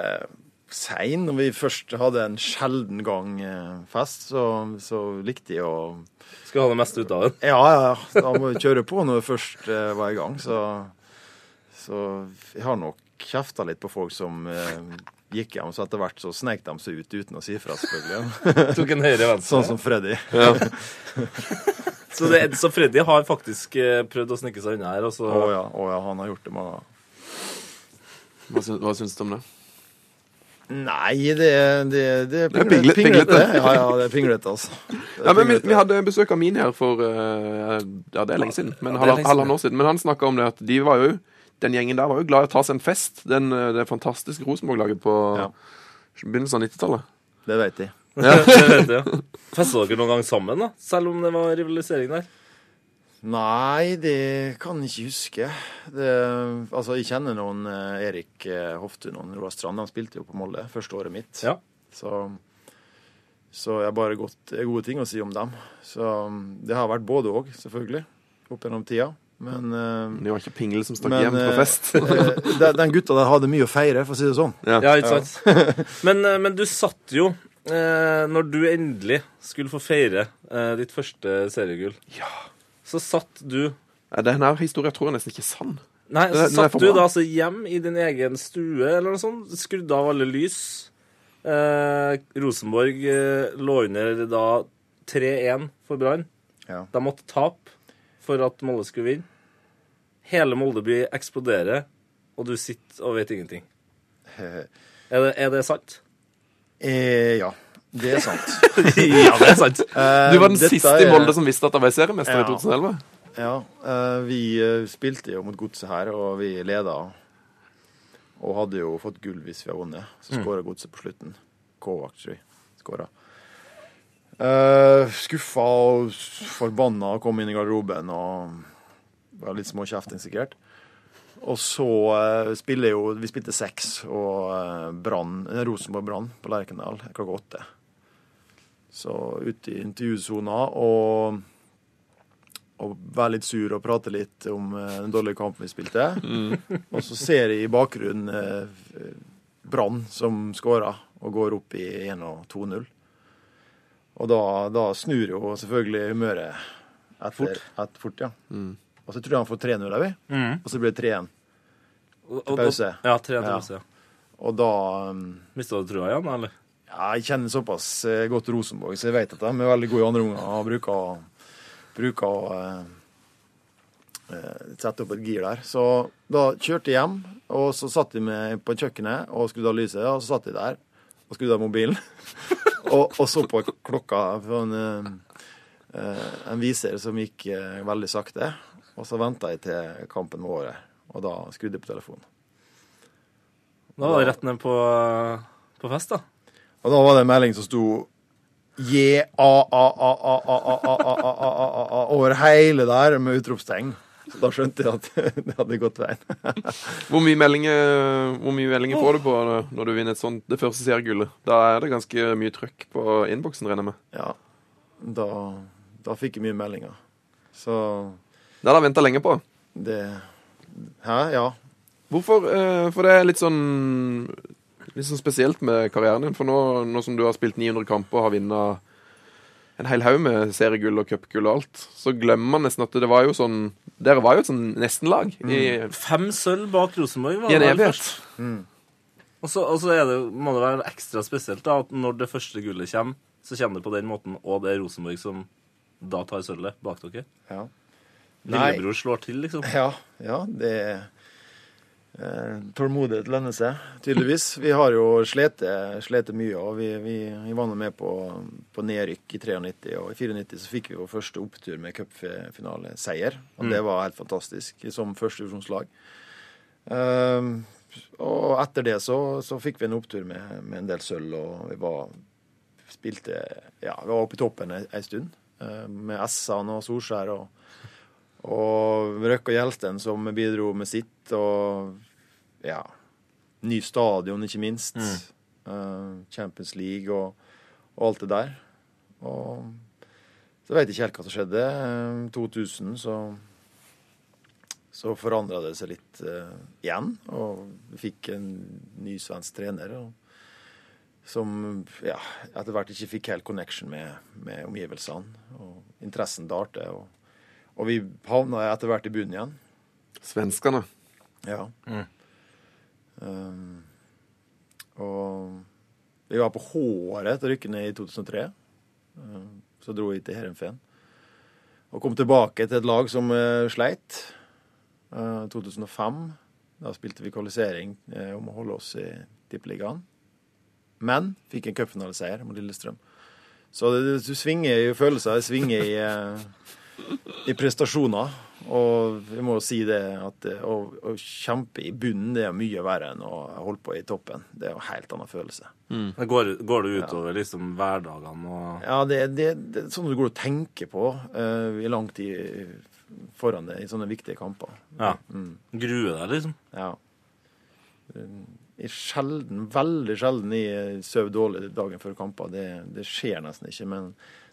sein. Når vi først hadde en sjelden gang eh, fest, så, så likte jeg å Skal ha det meste ut av den. Ja, ja, ja. Da må vi kjøre på når vi først eh, var i gang. Så, så jeg har nok kjefta litt på folk som eh, gikk hjem, så etter hvert så snek de seg ut uten å si fra, selvfølgelig. Tok en høyre venstre. Sånn som Freddy. Så, det, så Freddy har faktisk prøvd å snike seg unna her. Å så, Å ja, oh, ja, han har gjort det mange ganger. Hva syns, hva syns du om det? Nei, det, det, det er Det er pinglete. pinglet- pinglete. pinglete. Ja, ja, det er pinglete, altså. Er Ja, men vi, pinglete. vi hadde besøk av Mini her for eh, Ja, det er lenge siden. Men Ja, halvannet år siden. Men han snakka om det at de var jo den gjengen der var jo glad i å ta seg en fest. Den, eh, det fantastiske Rosenborg-laget på Ja. begynnelsen av 90-tallet. Det vet de. Ja. Festa dere noen gang sammen, da? Selv om det var rivalisering der? Nei, det kan jeg ikke huske. Det, altså, jeg kjenner noen eh, Erik eh, Hoftun og Roar Strand. De spilte jo på Molde første året mitt. Ja. Så, så jeg har bare godt, gode ting å si om dem. Så det har vært både òg, selvfølgelig, opp gjennom tida. Men, Det var ikke Pingel som stakk men hjem på eh, fest. eh, den gutta der hadde mye å feire, for å si det sånn. Ja. Ja, ikke sant? Men, eh, men du satt jo eh, Når du endelig skulle få feire eh, ditt første seriegull, så satt du Denne Den historien tror jeg nesten ikke er sann. Nei, så satt du da altså hjem i din egen stue eller noe sånt, skrudde av alle lys. Eh, Rosenborg eh, lå under da 3-1 for Brann. Ja. De måtte tape for at Molde skulle vinne. Hele Moldeby eksploderer, og du sitter og vet ingenting. Er det, er det sant? Eh, ja, det er sant. ja, det er sant. Eh, Du var den dette siste i er- som visste at de var seriemester i 2011. Ja, eh, vi eh, spilte jo mot Godset her, og vi leda. Og hadde jo fått gull hvis vi hadde vunnet. Så skåra Godset på slutten. Kovac, tror jeg. Skåra. Uh, skuffa og forbanna og kom inn i garderoben og var litt småkjefting, sikkert. Og så uh, spiller jo Vi spilte seks, og uh, Brann, Rosenborg Brann på Lerkendal klokka åtte. Så ute i intervjusona og og være litt sur og prate litt om eh, den dårlige kampen vi spilte. Og så ser jeg i bakgrunnen eh, Brann som skårer og går opp i 1 og 2-0. Og da, da snur jo selvfølgelig humøret etter, Fort. etter fort ja. Og så tror jeg han får 3-0 òg, Mm. og så blir det 3-1. Og- og- pause. Ja, tre til pause. Ja. Og da um, Mista du trua igjen, eller? Ja, jeg kjenner såpass eh, godt Rosenborg, så jeg vet at de er veldig gode i andre omganger og bruker, bruker å eh, eh, sette opp et gir der. Så da kjørte jeg hjem, og så satt jeg med på kjøkkenet og skrudde av lyset, og så satt jeg der og skrudde av mobilen. og, og så på klokka på en, eh, en viser som gikk veldig sakte. Og så venta jeg til kampen var over, og da skrudde jeg på telefonen. Da var det rett ned på, på fest, da. Og da var det en melding som sto J, A, A, A, A, A, A, A, A, A, A, A, A, A, over hele der med utropstegn. Så da skjønte jeg at det hadde gått veien. Hvor mye meldinger, hvor mye meldinger får du på når du vinner et sånt, det første seriegullet? Da er det ganske mye trøkk på innboksen, regner jeg med. Ja, da, da fikk jeg mye meldinger. Så Det har jeg venta lenge på. det Hæ? Ja. Hvorfor? Eh, For det er litt sånn Litt sånn spesielt med karrieren din. For nå, nå som du har spilt 900 kamper og har vunnet en hel haug med seriegull og cupgull og alt, så glemmer man nesten at det var jo sånn Dere var jo et sånn nestenlag i, Fem sølv bak Rosenborg. var i en det vel evighet. først. Og så, og så er det, må det være ekstra spesielt da, at når det første gullet kommer, så kommer det på den måten, og det er Rosenborg som da tar sølvet bak dere. ja. Nei. Lillebror slår til, liksom. Ja, ja det eh, Tålmodighet lønner seg, tydeligvis. Vi har jo slitt slitt mye, og vi, vi, vi var nå med på, på nedrykk i 93. Og i 94 så fikk vi vår første opptur med cupfinaleseier. Og det var helt fantastisk som førstedivisjonslag. Um, og etter det så, så fikk vi en opptur med, med en del sølv, og vi var spilte Ja, vi var oppe i toppen ei, stund. med med Essan og Solskjær og og Røkke og Gjelsten som bidro med sitt, og ja Ny stadion, ikke minst. Eh, Champions League og, og alt det der. Og så vet jeg ikke helt hva som skjedde. I 2000 så så forandra det seg litt uh, igjen, og vi fikk en ny svensk trener. Og, som ja, etter hvert ikke fikk helt connection med, med omgivelsene. Og interessen dalte. Og, og vi havna etter hvert i bunnen igjen. Svenskene. Ja. Um, og vi var på håret til å rykke ned i 2003. Um, så dro vi til Heerenveen. Og kom tilbake til et lag som uh, sleit. Uh, 2005. Da spilte vi kvalifisering uh, om å holde oss i Tippeligaen. Men fikk en cupfinaleseier mot Lillestrøm. Så det, du svinger i følelser, det svinger i, uh, i prestasjoner. Og vi må jo si det at å, å kjempe i bunnen det er mye verre enn å holde på i toppen. Det er jo en helt annen følelse. Det går, går det utover liksom hverdagene og Ja, det, det, det er sånn du går og tenker på uh, i lang tid foran deg i sånne viktige kamper. Ja. Gruer deg, liksom. Ja. Er sjelden, veldig sjelden jeg sover dårlig dagen før kamper. Det, det skjer nesten ikke. Men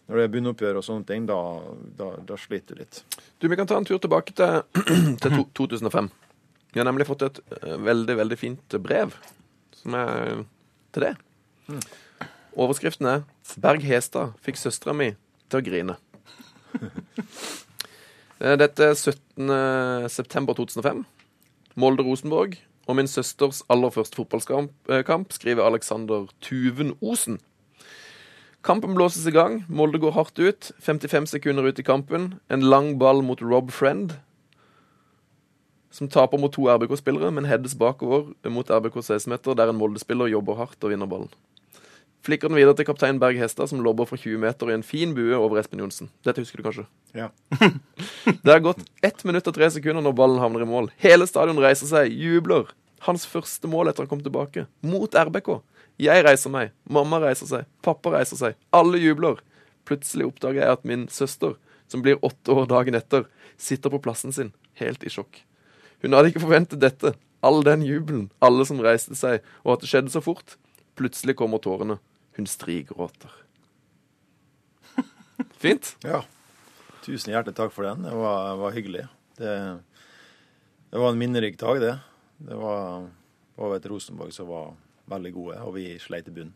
når det er bunnoppgjør og sånne ting, da, da, da sliter du litt. Du, Vi kan ta en tur tilbake til, til to, 2005. Vi har nemlig fått et eh, veldig veldig fint brev som er til det. Overskriften er 'Berg Hestad fikk søstera mi til å grine'. Eh, Dette er 17. september 2005. Molde-Rosenborg. Og min søsters aller første fotballkamp, eh, skriver Alexander Tuven Osen. Kampen blåses i gang. Molde går hardt ut. 55 sekunder ut i kampen. En lang ball mot Rob Friend, som taper mot to RBK-spillere, men heades bakover mot RBK 16-meter, der en Molde-spiller jobber hardt og vinner ballen. Flikker den videre til kaptein Berg Hestad, som lobber fra 20 meter i en fin bue over Espen Johnsen. Dette husker du kanskje? Ja. Det har gått ett minutt og tre sekunder når ballen havner i mål. Hele stadion reiser seg, jubler. Hans første mål etter han kom tilbake. Mot RBK. Jeg reiser meg, mamma reiser seg, pappa reiser seg. Alle jubler. Plutselig oppdager jeg at min søster, som blir åtte år dagen etter, sitter på plassen sin, helt i sjokk. Hun hadde ikke forventet dette. All den jubelen, alle som reiste seg, og at det skjedde så fort. Plutselig kommer tårene. Hun strigråter. Fint. Ja. Tusen hjertelig takk for den. Det var, var hyggelig. Det, det var en minnerik dag, det. Det var, over et Rosenborg som var veldig gode, og vi sleit i bunnen.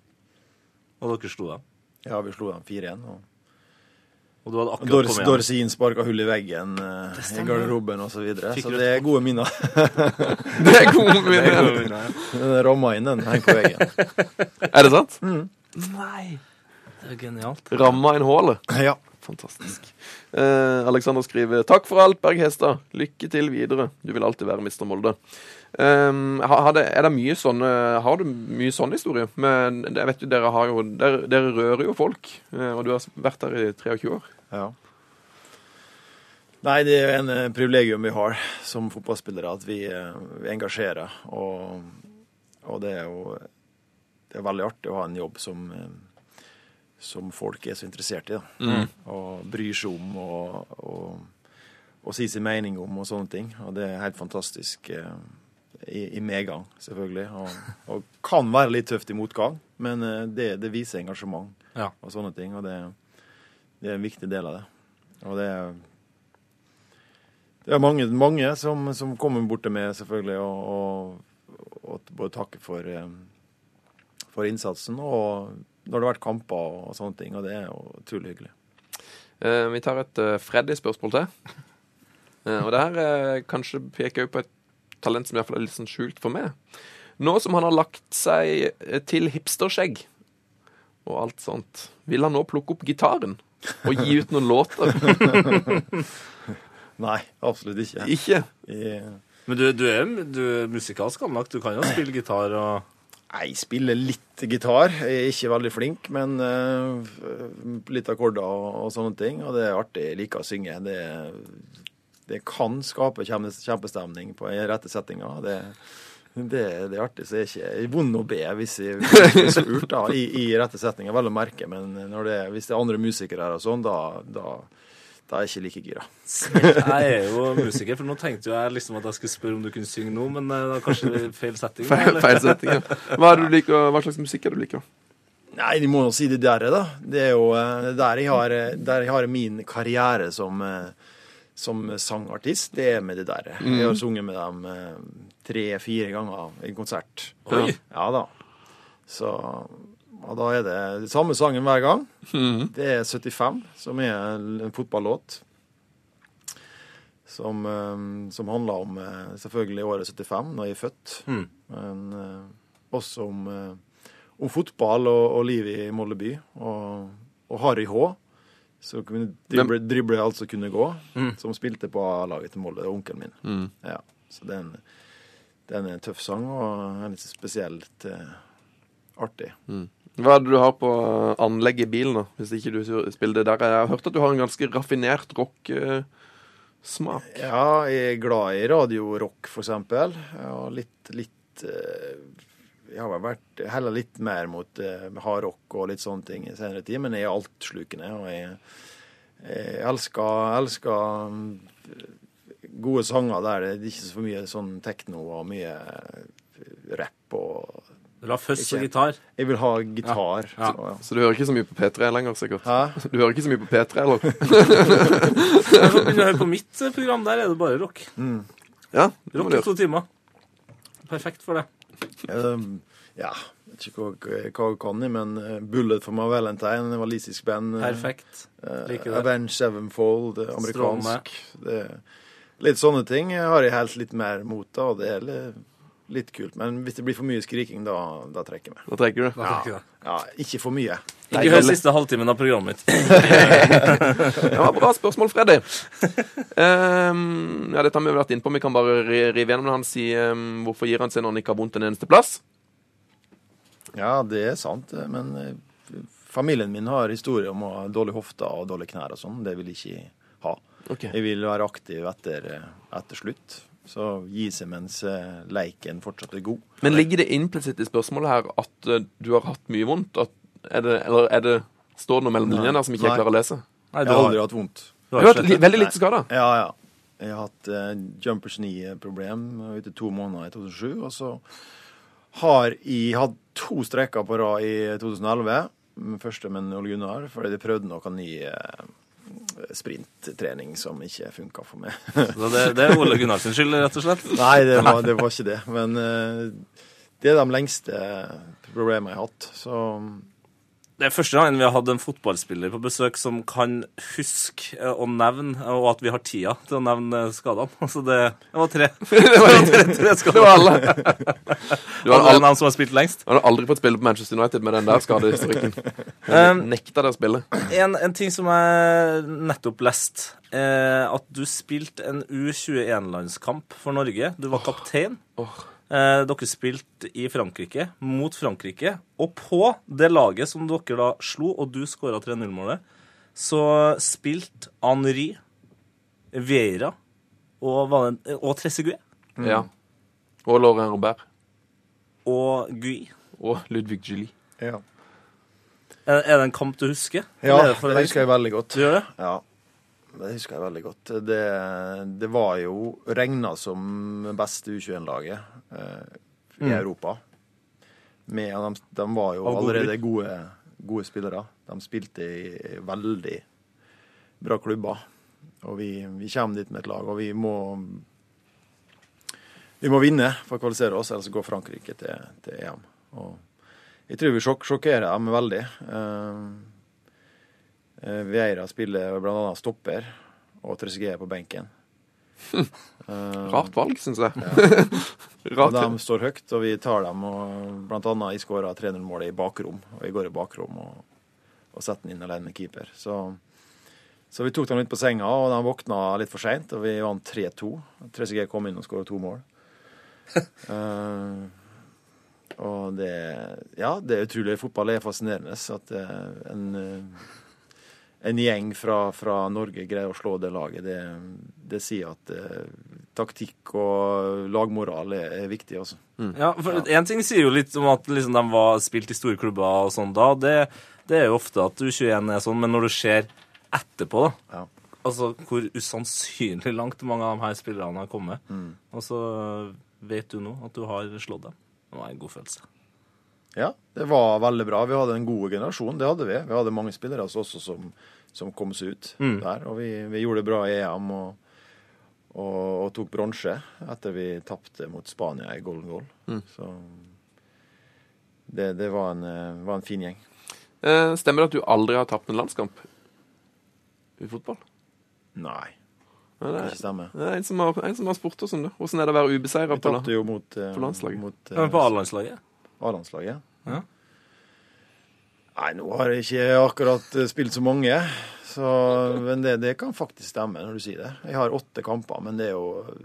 Og dere slo dem. Ja, vi slo dem 4-1. og Og du hadde akkurat Dors, kommet. Dorsin sparka hull i veggen uh, i garderoben osv. Så, videre. Så det er gode minner. Det er gode minner. Den ramma inn, den henger på veggen. Er det sant? Nei! Det er genialt. Ramma inn hullet. Ja. Fantastisk. Eh, Alexander skriver Takk for alt, Berg Hestad. Lykke til videre. Du vil alltid være Mr. Molde. Um, har, har det, er det mye sånne Har du mye sånn historie? Men jeg vet jo, dere har jo Dere, dere rører jo folk, eh, og du har vært der i 23 år. Ja. Nei, det er en eh, privilegium vi har som fotballspillere, at vi, eh, vi engasjerer. Og, og det er jo det er veldig artig å ha en jobb som, eh, som folk er så interessert i. Da. Og bryr seg om og, og, og sier sin mening om og sånne ting. Og det er helt fantastisk eh, i, i medgang, selvfølgelig. Og, og kan være litt tøft i motgang, men eh, det, det viser engasjement Ja. og sånne ting. Og det, det er en viktig del av det. Og det er det er mange, mange som, som kommer bort til meg, selvfølgelig, og, og, og både takker for, eh, for innsatsen. Og når det har vært kamper og sånne ting, og det er jo utrolig hyggelig. Eh, vi tar et uh, Freddy-spørsmål til. Eh, og det her kanskje peker jo på et talent som i hvert fall er litt sånn skjult for meg. Nå som han har lagt seg eh, til hipsterskjegg og alt sånt, vil han nå plukke opp gitaren og gi ut noen låter? Nei, absolutt ikke. Ikke? Yeah. Men du, du er du er musikalsk anlagt. Du kan jo spille gitar og jeg spiller litt gitar. Jeg er ikke veldig flink, men uh, litt akkorder og, og sånne ting. Og det er artig. Jeg liker å synge. Det, det kan skape kjempestemning på rette settinga. Det, det, det er artig. Så jeg er ikke vond å be hvis jeg blir spurt da, i, i rette setninger, vel å merke. Men når det, hvis det er andre musikere her og sånn, da, da, da er jeg ikke like gira. Jeg er jo musiker, for nå tenkte jo jeg liksom at jeg skulle spørre om du kunne synge nå, men eh, det var kanskje feil setting. Feil, feil setting, ja. Hva, er du liker, hva slags musikk er du liker? Nei, de må jo si det der, da. Det er jo eh, der jeg har, eh, der jeg har min karriere som, som sangartist. Det er med det der. Jeg har sunget med dem eh, tre-fire ganger i konsert. Oi. Ja da. Så og da er det den samme sangen hver gang. Det er 75, som er en fotballåt. Som, eh, som handler om eh, selvfølgelig året 75, når jeg er født. Mm. Men også om, om fotball og, og livet i Molde by. Og, og Harry H., som kunne drible, drible altså kunne gå, som spilte på A-laget til Molde. Det er onkelen min. Ja, så den, det er en tøff sang, og er litt spesielt eh, artig. Hva er det du har på anlegget i bilen, da? Hvis ikke du spiller det der. Jeg har hørt at du har en ganske raffinert rock-smak. Ja, jeg er glad i radiorock, for eksempel. Og litt, litt eh, Jeg har vært heller litt mer mot eh, hardrock og litt sånne ting i senere tid, men jeg er altslukende. Og jeg, jeg elsker, elsker mm, gode sanger der det er ikke så mye sånn tekno og mye rapp og Du vil ha fuzz og gitar. Jeg vil ha gitar. Ja. Så, ja. Så du hører ikke så mye på P3 lenger, sikkert? Hæ? Du hører ikke så mye på P3, eller? Begynner å høre på mitt eh, program. Der er det bare rock. Ja, det Rock i to timer. Perfekt for det. Um, ja, vet ikke hva, hva jeg kan i, men eh, Bullet for my Valentine, en walisisk band. eh, Perfekt. Like uh. Avenge Sevenfold, eh, amerikansk. Det, litt sånne ting har jeg helt litt mer mot, da, og det er litt, litt kult. Men hvis det blir for mye skriking, da, da trekker jeg meg. Da trekker du. Da trekker jeg. Ja, ikke for mye. Ikke hør siste halvtimen av programmet mitt. Det var bra spørsmål, Freddy. Um, ja, dette har vi vært innpå. Vi kan bare rive gjennom det. Han sier um, hvorfor gir han seg når han ikke har vondt en eneste plass? Ja, det er sant, eh, men eh, familien min har historie om å ha dårlig hofte og dårlige knær og sånn. Det vil jeg ikke ha. Okay. Jeg vil være aktiv etter, eh, etter slutt. Så gi seg mens eh, leiken fortsatt er god. Men ligger det implisitt i spørsmålet her at eh, du har hatt mye vondt? At, er det, eller er det, står det noe mellom linjene her som ikke jeg klarer å lese? Nei, Jeg du har aldri hatt vondt. du har li, veldig lite skader? Ja, ja. Jeg har hatt uh, jumpers knee-problem etter to måneder i 2007. Og så har jeg hatt to streker på rad i 2011. Den første med Ole Gunnar, fordi de prøvde noe ny eh, sprinttrening som ikke funka for meg. Så det, det er Ole Gunnarsen skyld, rett og slett. Nei, det var, det var ikke det. Men eh, det er de lengste problemene jeg har hatt. Så Det er første gangen vi har hatt en fotballspiller på besøk som kan huske eh, å nevne, og at vi har tida til å nevne skadene. Altså det, det var tre. det var tre, tre skader. Det var alle. Du hadde aldri, som har spilt lengst. hadde aldri fått spille på Manchester United med den der skadehistorikken. Um, Nekta deg å spille. En, en ting som jeg nettopp leste, eh, at du spilte en U21-landskamp for Norge. Du var kaptein. Åh. Eh, dere spilte i Frankrike, mot Frankrike. Og på det laget som dere da slo, og du skåra 3-0-målet, så spilte Henri, Vieira og, var det, og Trezeguet Ja. Og Laurent Robert. og Gui. Og Ludvig Julie. ja. Er, er det en kamp du husker? Ja, det husker jeg veldig godt. Du gjør det? Ja, det husker jeg veldig godt. Det, det var jo regna som beste U21-laget eh, i Mm. Europa. Med, de, de var jo allerede gode, gode spillere. De spilte i veldig bra klubber. Og vi, vi kommer dit med et lag, og vi må vi må vinne for å kvalifisere oss, ellers går Frankrike til, til EM. Og jeg tror vi sjokk, sjokkerer dem veldig. Eh, Vieira spiller bl.a. stopper, og Trezeguet er på benken. Eh, Rart valg, syns jeg. og Rart. de står høyt, og vi tar dem. og annet jeg skåra 3-0-målet i bakrom. Og jeg går i bakrom og, og setter den inn alene med keeper. Så, så vi tok dem litt på senga, og de våkna litt for seint, og vi vant 3-2. Trezeguet kom inn og skåra to mål. uh, og det Ja, det er utrolig. Fotball er fascinerende. Så At er en, eh, en gjeng fra, fra Norge greier å slå det laget, det, det sier at eh, taktikk og lagmoral er, er viktig, altså. Ja, for En ting sier jo litt om at liksom, de var spilt i store klubber og sånn da. Det, det er jo ofte at U21 er sånn, men når du ser etterpå, da Ja. Altså hvor usannsynlig langt mange av de her spillerne har kommet, Mm. og så vet du nå at du har slått dem. Det var en god følelse. Ja, det var veldig bra. Vi hadde en god generasjon, det hadde vi. Vi hadde mange spillere altså også som, som kom seg ut Mm. der. Og vi, vi gjorde det bra i EM og, og, og tok bronse etter vi tapte mot Spania i golden goal. Mm. Så det, det var, en, eh, var en fin gjeng. Eh, stemmer det at du aldri har tapt en landskamp i fotball? Nei, Ja, det, er, det, stemmer. det er en som har, en som har spurt oss om det. Hvordan er det å være ubeseira på eh, på landslaget. mot eh, Men på A-landslaget? A-landslaget. Ja. Nei, nå har jeg ikke akkurat eh, spilt så mange. Så, men det, det kan faktisk stemme når du sier det. Jeg har åtte kamper, men det er jo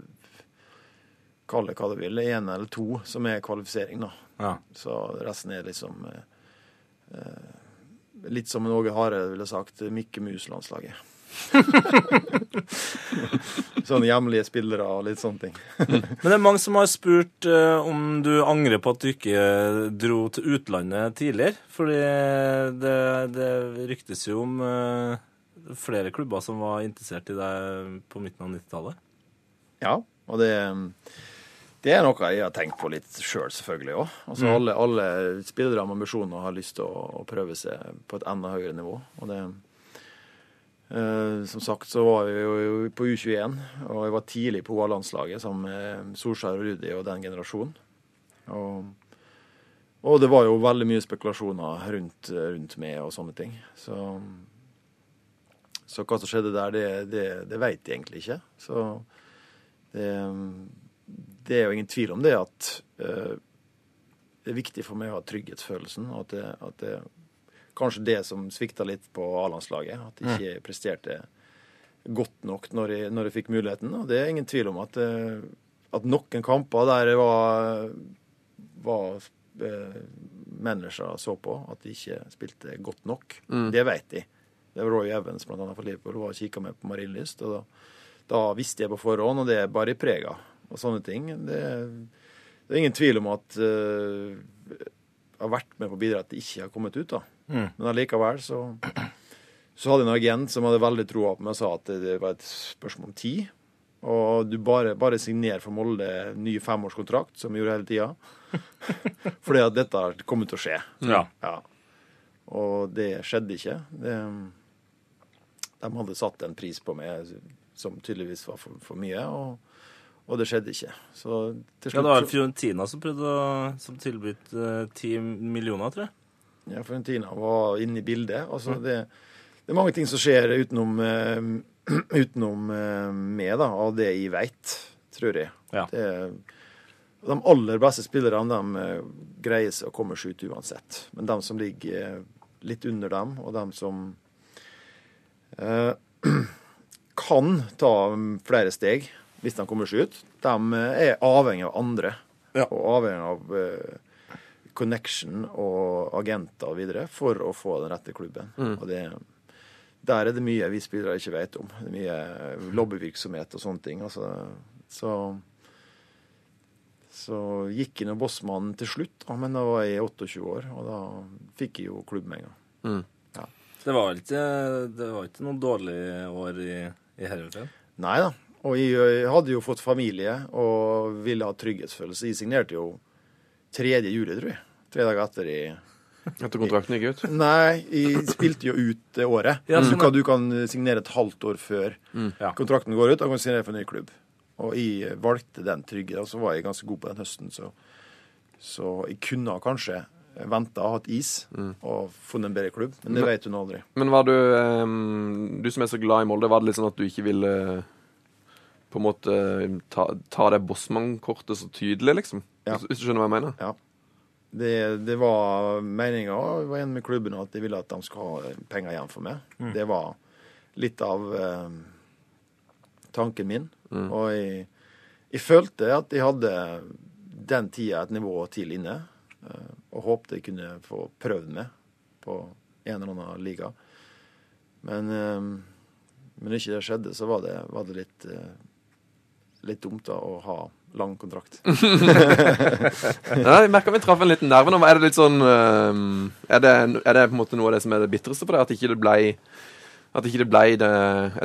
Kall det hva du vil. Én eller to som er kvalifisering, da. Ja. Så resten er liksom eh, eh, Litt som Åge Hareide ville sagt, Mikke Mus-landslaget. Sånne hjemlige spillere og litt sånne ting. Men det er mange som har spurt eh, om du angrer på at du ikke dro til utlandet tidligere. Fordi det, det ryktes jo om eh, flere klubber som var interessert i deg på midten av 90-tallet. Ja, og det, det er noe jeg har tenkt på litt sjøl, selv, selvfølgelig òg. Altså, alle, alle spillere med ambisjoner har lyst til å, å prøve seg på et enda høyere nivå. Og det, eh, som sagt så var vi jo på U21, og jeg var tidlig på OA-landslaget sammen Solskjær og Rudi og den generasjonen. Og, og det var jo veldig mye spekulasjoner rundt, rundt meg og sånne ting. Så, så hva som skjedde der, det, det, det veit jeg egentlig ikke. Så det, det er jo ingen tvil om det at uh, det er viktig for meg å ha trygghetsfølelsen. og At at det kanskje det som svikta litt på A-landslaget. At jeg ikke presterte godt nok når jeg, når jeg fikk muligheten. Og det er ingen tvil om at, eh, at noen kamper der jeg var, var eh, mennesker så på at de ikke spilte godt nok, det vet de. Det var Roy Evans blant annet for Liverpool Hun har kikka med på Marienlyst. og da da visste jeg på forhånd, og det er bare i prega og sånne ting. Det, det er ingen tvil om at uh, jeg har vært med på å bidra til at det ikke har kommet ut. da. Men allikevel så, så hadde jeg en agent som hadde veldig troa på meg og sa at det var et spørsmål om tid. Og du bare, bare signer for Molde ny femårskontrakt, som vi gjorde hele tida. Fordi at dette har kommet til å skje. Ja. Ja. Og det skjedde ikke. Det, de hadde satt en pris på meg som tydeligvis var for, for mye. Og, Og det skjedde ikke. Så til Ja, det var Fiorentina som prøvde å som eh, 10 millioner, tror jeg. Ja, Fiorentina var inne i bildet. Altså, det, det er mange ting som skjer utenom, uh, utenom uh, meg, da, av det jeg veit, tror jeg. Ja. Det, de aller beste spillerne de eh, greier seg å komme seg ut uansett. Men de som ligger litt under dem, og de som uh, kan ta flere steg hvis de kommer seg ut, de er avhengig av andre. Ja. Og avhengig av connection og agenter og videre for å få den rette klubben. Og det, der er det mye vi spillere ikke vet om. Det er mye lobbyvirksomhet og sånne ting. Altså, så så gikk jeg nå bossmannen til slutt, da, men da var jeg 28 år, og da fikk jeg jo klubb med en gang. Mm. Det var ikke, det var ikke noen dårlige år i, i Herøyfjell? Nei da. Og jeg, jeg hadde jo fått familie og ville ha trygghetsfølelse. Jeg signerte jo 3. juli, tror jeg. Tre dager etter i Etter kontrakten gikk ut. Nei, jeg spilte jo ut det året. Ja, du, sånn, kan, du kan signere et halvt år før mm. kontrakten går ut. Da kan du signere for en ny klubb. Og jeg valgte den trygge, og så var jeg ganske god på den høsten, så, så jeg kunne kanskje venta og hatt is og funnet en bedre klubb, men det vet du nå aldri. Men var du um, Du som er så glad i Molde, var det litt sånn at du ikke ville på en måte ta, ta det bossmannkortet så tydelig, liksom? Ja. Hvis, hvis du skjønner hva jeg mener? Ja. Det, det var meninga, jeg var enig med klubben, at de ville at de skulle ha penger igjen for meg. Det var litt av eh, tanken min. Og jeg, jeg følte at jeg hadde den tida et nivå til inne, eh, og håpte jeg kunne få prøvd meg på en eller annen liga. Men eh, når ikke det skjedde, så var det, var det litt, eh, litt dumt da å ha lang kontrakt. Ja, jeg merker vi traff en liten nerve nå. Er det litt sånn er, det, er det på en måte noe av det som er det bitreste for deg? At ikke det ble at ikke det ble det,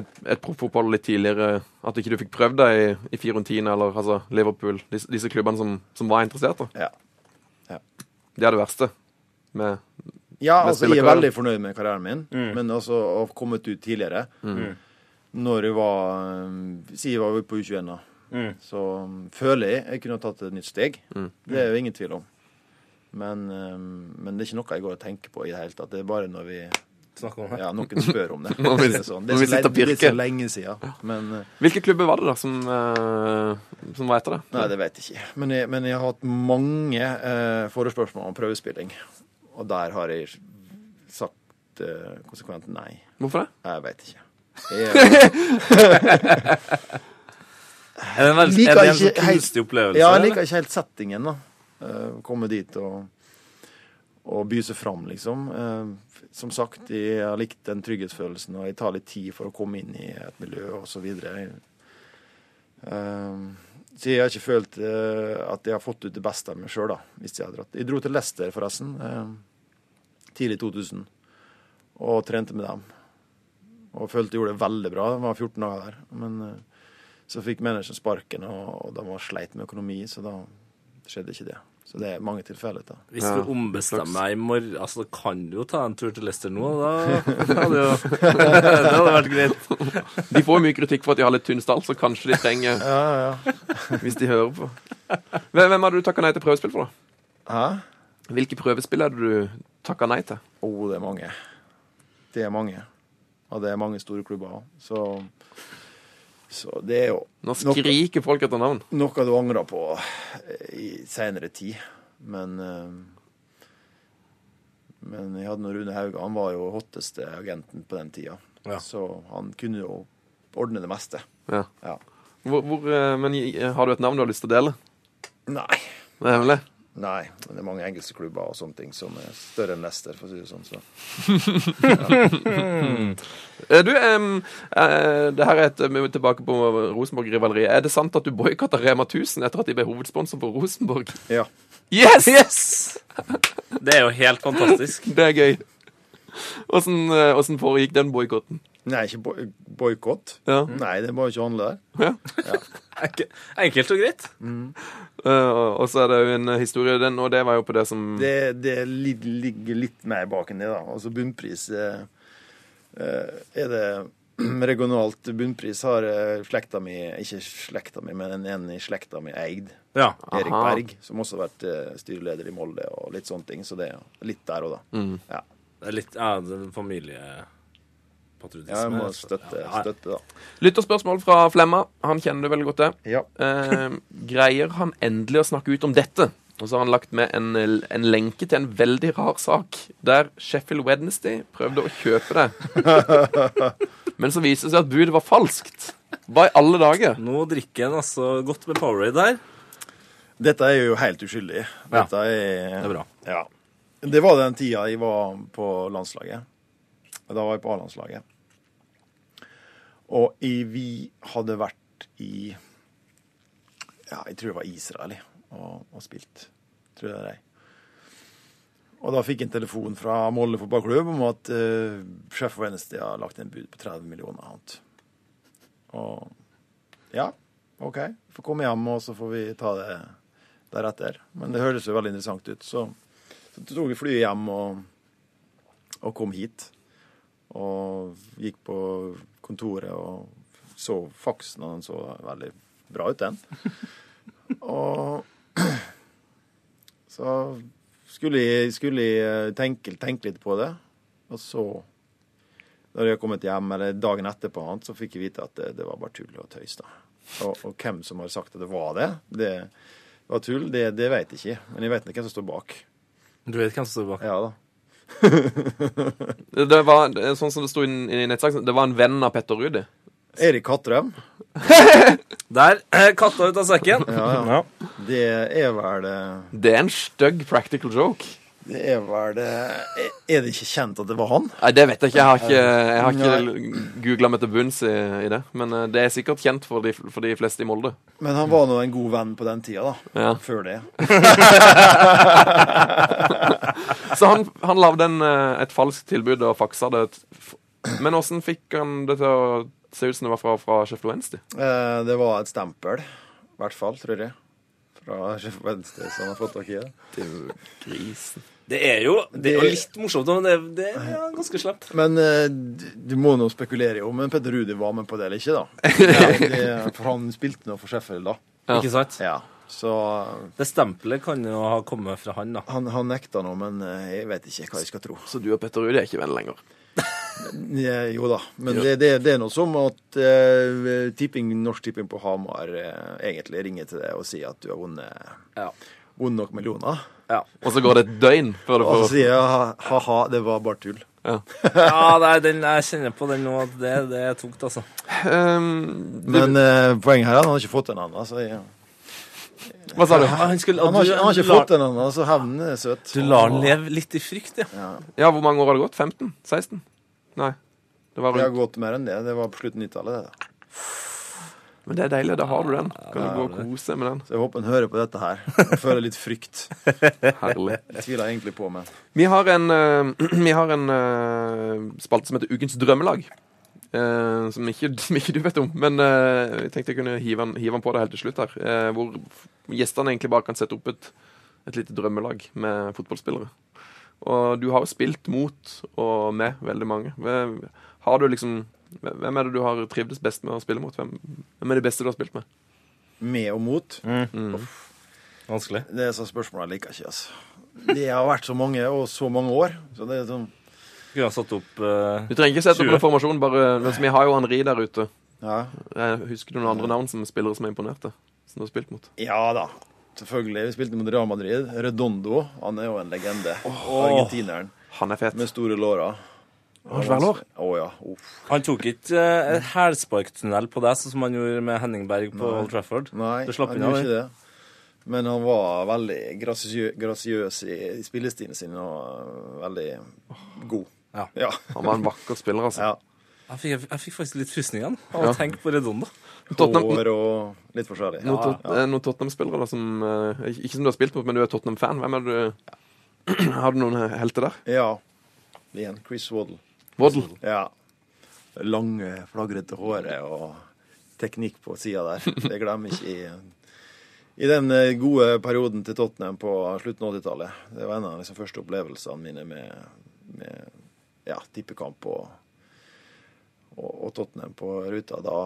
et, et proffotball litt tidligere? At ikke du fikk prøvd deg i, i Fiorentina eller altså Liverpool? Disse, disse klubbene som, som var interessert? da. Ja. Det er det verste med Ja, altså, jeg er veldig fornøyd med karrieren min, men altså å ha kommet ut tidligere Når jeg var Si jeg var på U21, da. Så um, føler jeg jeg kunne tatt et nytt steg. Det er jo ingen tvil om. Men, eh, men det er ikke noe jeg går og tenker på i det hele tatt. Det er bare når vi snakker om det. ja, noen spør om det. Når vi- Det er, sånn. det er, så, det er så lenge siden. Men eh, Hvilke klubber var det da som, eh, som var etter det? Nei, det vet jeg ikke. Men jeg, men jeg har hatt mange eh, forespørsmål om prøvespilling. Og der har jeg sagt eh, konsekvent nei. Hvorfor det? Jeg vet ikke. Jeg, Er det en, veld, er det en sånn kunstig opplevelse? ja, jeg liker ikke helt settingen, da. Uh, komme dit og, og by seg fram, liksom. Uh, som sagt, jeg har likt den trygghetsfølelsen, og jeg tar litt tid for å komme inn i et miljø og så. Eh, så jeg har ikke følt eh, at jeg har fått ut det beste av meg sjøl, da, hvis jeg hadde dratt. Jeg dro til Leicester, forresten, eh, tidlig 2000, og trente med dem. Og følte jeg gjorde det veldig bra. Jeg var 14 dager der. Men så fikk manageren sparken, og, og de var sleit med økonomi, så da skjedde ikke det. Så det er mange tilfeller. da. Hvis du ombestemmer deg i morgen, altså, kan du jo ta en tur til Leicester nå. Da hadde jo Det hadde vært greit. De får mye kritikk for at de har litt tynn stall, så kanskje de trenger Ja, ja. Hvis de hører på. Hvem hvem hadde du takka nei til prøvespill for, da? Hæ? Hvilke prøvespill hadde du takka nei til? Å, det er mange. Det er mange. Og det er mange store klubber òg. Så, så det er jo Nå Nok- skriker folk etter navn. noe du angrer på eh, i seinere tid. Men eh, Men jeg hadde nå Rune Hauge. Han var jo hotteste agenten på den tida. Ja. Så han kunne jo ordne det meste. Ja. Ja. Hvor, hvor, eh, men har du et navn du har lyst til å dele? Nei. Det er hemmelig? Nei, men det er mange engelske klubber og sånne ting som er større enn Leicester, for å si det sånn. Så. Ja. Du, um, uh, det her er et vi er tilbake på Rosenborg-rivaleriet. Er det sant at du boikotta Rema 1000 etter at de ble hovedsponsor for Rosenborg? Ja. Yes! Yes! Det er jo helt fantastisk. Det er gøy. Åssen eh, foregikk den boikotten? Nei, ikke boy boikott. Ja. Nei, det er bare ikke å handle der. Enke- Enkelt og greit. Eh, og og så er det jo en historie, den, og det var jo på det som Det, det ligger litt mer bak enn det, da. Altså bunnpris eh, er det regionalt bunnpris har slekta mi, ikke slekta mi, men en, en i slekta mi eid. Ja. Erik Aha. Berg, som også har vært styreleder i Molde og litt sånne ting. Så det er litt der òg, da. Ja. Det er litt ja, det familiepatriotisme. ja, jeg må støtte, ja, ja. støtte da. Lytterspørsmål fra Flemma. Han kjenner du veldig godt til. Ja. Eh, greier han endelig å snakke ut om dette? Og så har han lagt med en, en lenke til en veldig rar sak, der Sheffield Wednesday prøvde å kjøpe det. Men så viser det seg at budet var falskt. Hva i alle dager? Nå drikker han altså godt med Powerade der. Dette er jo helt uskyldig. Dette er, Det er bra. Ja. Det var den tida jeg var på landslaget. Da var jeg på A-landslaget. Og vi hadde vært i Ja, jeg tror det var Israel og, og spilt. Tror det er. Og da fikk jeg en telefon fra Molde fotballklubb om at uh, sjef venstre har lagt inn bud på 30 millioner. annet. Og ja, OK. Får komme hjem, og så får vi ta det deretter. Men det høres jo veldig interessant ut. Så, så tok vi flyet hjem og, og kom hit. Og gikk på kontoret og så faksen, og den så veldig bra ut, den. Og så skulle jeg, skulle jeg tenke, tenke litt på det. Og så, når jeg har kommet hjem, eller dagen etterpå, så fikk jeg vite at det, det var bare tull og tøys. da. Og, og hvem som har sagt at det var det, det var tull, det, det vet jeg ikke. Men jeg vet ikke hvem som står bak. Du vet hvem som står bak? Ja da. Det var, sånn som det sto i, i nettsaken, det var en venn av Petter Rudi. Erik Hattrøm. Der er katta ut av sekken. Ja, ja. Det er vel det Det er en stygg practical joke. Det er vel det Er det ikke kjent at det var han? Nei, Det vet jeg ikke. Jeg har ikke, jeg har ikke googla meg til bunns i, i det. Men eh, det er sikkert kjent for de, for de fleste i Molde. Men han var nå en god venn på den tida, da. Ja. Før det. Så han, han lagde eh, et falskt tilbud og faksa det. Men åssen fikk han det til å se ut som det var fra, fra Sheffield Wednesday? Eh, det var et stempel, i hvert fall, tror jeg. Fra Sjef Venstre som har fått tak i det. Grisen. Det er jo det er jo litt morsomt, men det, det er ja, ganske slemt. Men eh, du, må nå spekulere jo om en Petter Rudi var med på det eller ikke, da. Ja, det, for han spilte nå for Sheffield, da. Ja. Ikke sant? Ja. Så Det stempelet kan jo ha kommet fra han, da. han, han nekta nå, men eh, jeg vet ikke hva jeg skal tro. Så du og Petter Rudi er ikke venner lenger? Jo da, men det, det, det er noe som at eh, tipping, Norsk Tipping på Hamar eh, egentlig ringer til deg og sier at du har vunnet, Ja. vunnet nok millioner. Ja, Og så går det et døgn før du Og så sier jeg ha-ha, det var bare tull. ja. ja nei, den, jeg kjenner på den nå. at Det, det er tungt, altså. Um, du, Men eh, poenget her er at han har ikke fått en annen. Så jeg, Hva sa du? Ja, han, skulle, han, har, ikke- han har ikke lar- fått en annen, så hevnen er søt. Du lar han leve litt i frykt, ja. Ja, hvor mange år har det gått? 15? 16? Nei. Det var Det har gått mer enn det. Det var på slutten av 90-tallet. Men det er deilig. Da har du den. Kan du gå og kose med den. Så jeg håper han hører på dette her Jeg føler litt frykt. Herlig. Jeg tviler egentlig på, meg. Vi har en, uh, vi har en spalte som heter Ukens drømmelag. Uh, som, ikke, som ikke du vet om. Men uh, jeg tenkte jeg kunne hive den, hive den på det helt til slutt her. Uh, hvor gjestene egentlig bare kan sette opp et, et lite drømmelag med fotballspillere. Og du har jo spilt mot og med veldig mange. Har du liksom Hvem er det du har trivdes best med å spille mot? Hvem, hvem er det beste du har spilt med? med og mot Vanskelig. Det er så spørsmål jeg liker ikke, altså. Det har vært så mange og så mange år. Så det er sånn Kunne ha satt opp uh, Du trenger ikke sette opp 20. en formasjon, bare men Vi har jo Henri der ute. Ja, Jeg husker du noen andre navn som spillere som er imponerte? Som du har spilt mot? ja da. Selvfølgelig. Vi spilte mot Real Madrid. Redondo. Han er jo en legende. Argentineren Han er fet. med store låra. Har svært lår? Å ja. Uff. Han tok ikke uh, et hælsparktunnel på deg, sånn som han gjorde med Henning Berg på Old Trafford. Nei, Du slapp han gjorde ikke det. Men han var veldig grasiø grasiøs i, i spillestilen sin og veldig god. Ja. Ja. Han var en vakker spiller, altså. ja. Jeg fikk, jeg fikk faktisk litt frysninger av å Ja. tenke på Redondo. Tottenham, Hår og litt forskjellig. noen, tot, eh, noen Tottenham-spillere da som eh, Ikke som du har spilt mot, men du er Tottenham-fan. Hvem er du Har du noen helter der? Ja. Igjen. Chris Waddle. Waddle. Ja. Lange, flagrete håret og teknikk på sida der. Det glemmer ikke i, i den eh, gode perioden til Tottenham på slutten av 80-tallet. Det var en av de liksom, første opplevelsene mine med, med ja, tippekamp og, og, og Tottenham på ruta. Da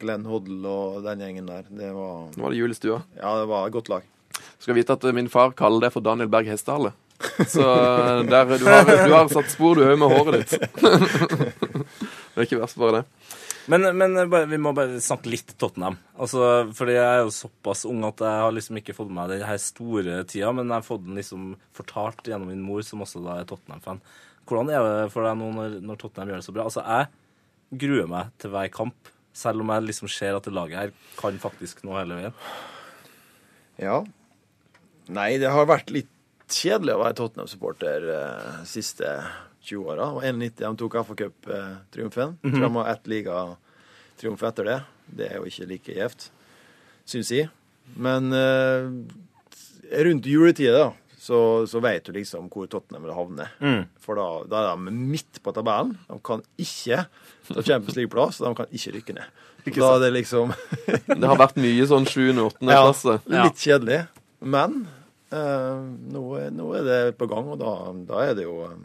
Glenn Hoddle og den gjengen der. Det var, Nå var det julestua. ja, det var et godt lag. Skal vite at min far kaller det for Daniel Berg Hestehale. Så eh, der, du, har, du har satt spor, du òg, med håret ditt. det er ikke verst, bare det. Men, men bare, vi må bare snakke litt Tottenham. Altså, fordi jeg er jo såpass ung at jeg har liksom ikke fått med meg den her store tida, men jeg har fått den liksom fortalt gjennom min mor, som også da er Tottenham-fan. Hvordan er det for deg nå når, når Tottenham gjør det så bra? Altså, jeg gruer meg til hver kamp, selv om jeg liksom ser at det laget her kan faktisk nå hele veien. Ja. Nei, det har vært litt kjedelig å være Tottenham-supporter eh, siste 20 åra. Og 91 de tok FA-cuptriumfen. Eh, Mm De har ett ligatriumf etter det. Det er jo ikke like gjevt, syns jeg. Men eh, rundt juletida, da, så, så vet du liksom hvor Tottenham vil havne. For da, da er de midt på tabellen. De kan ikke ta Champions League-plass, og de kan ikke rykke ned. da er det liksom Det har vært mye sånn 7. og 8. ja, klasse. litt kjedelig. Men nå, er- nå er det på gang, og da, da er det jo eh,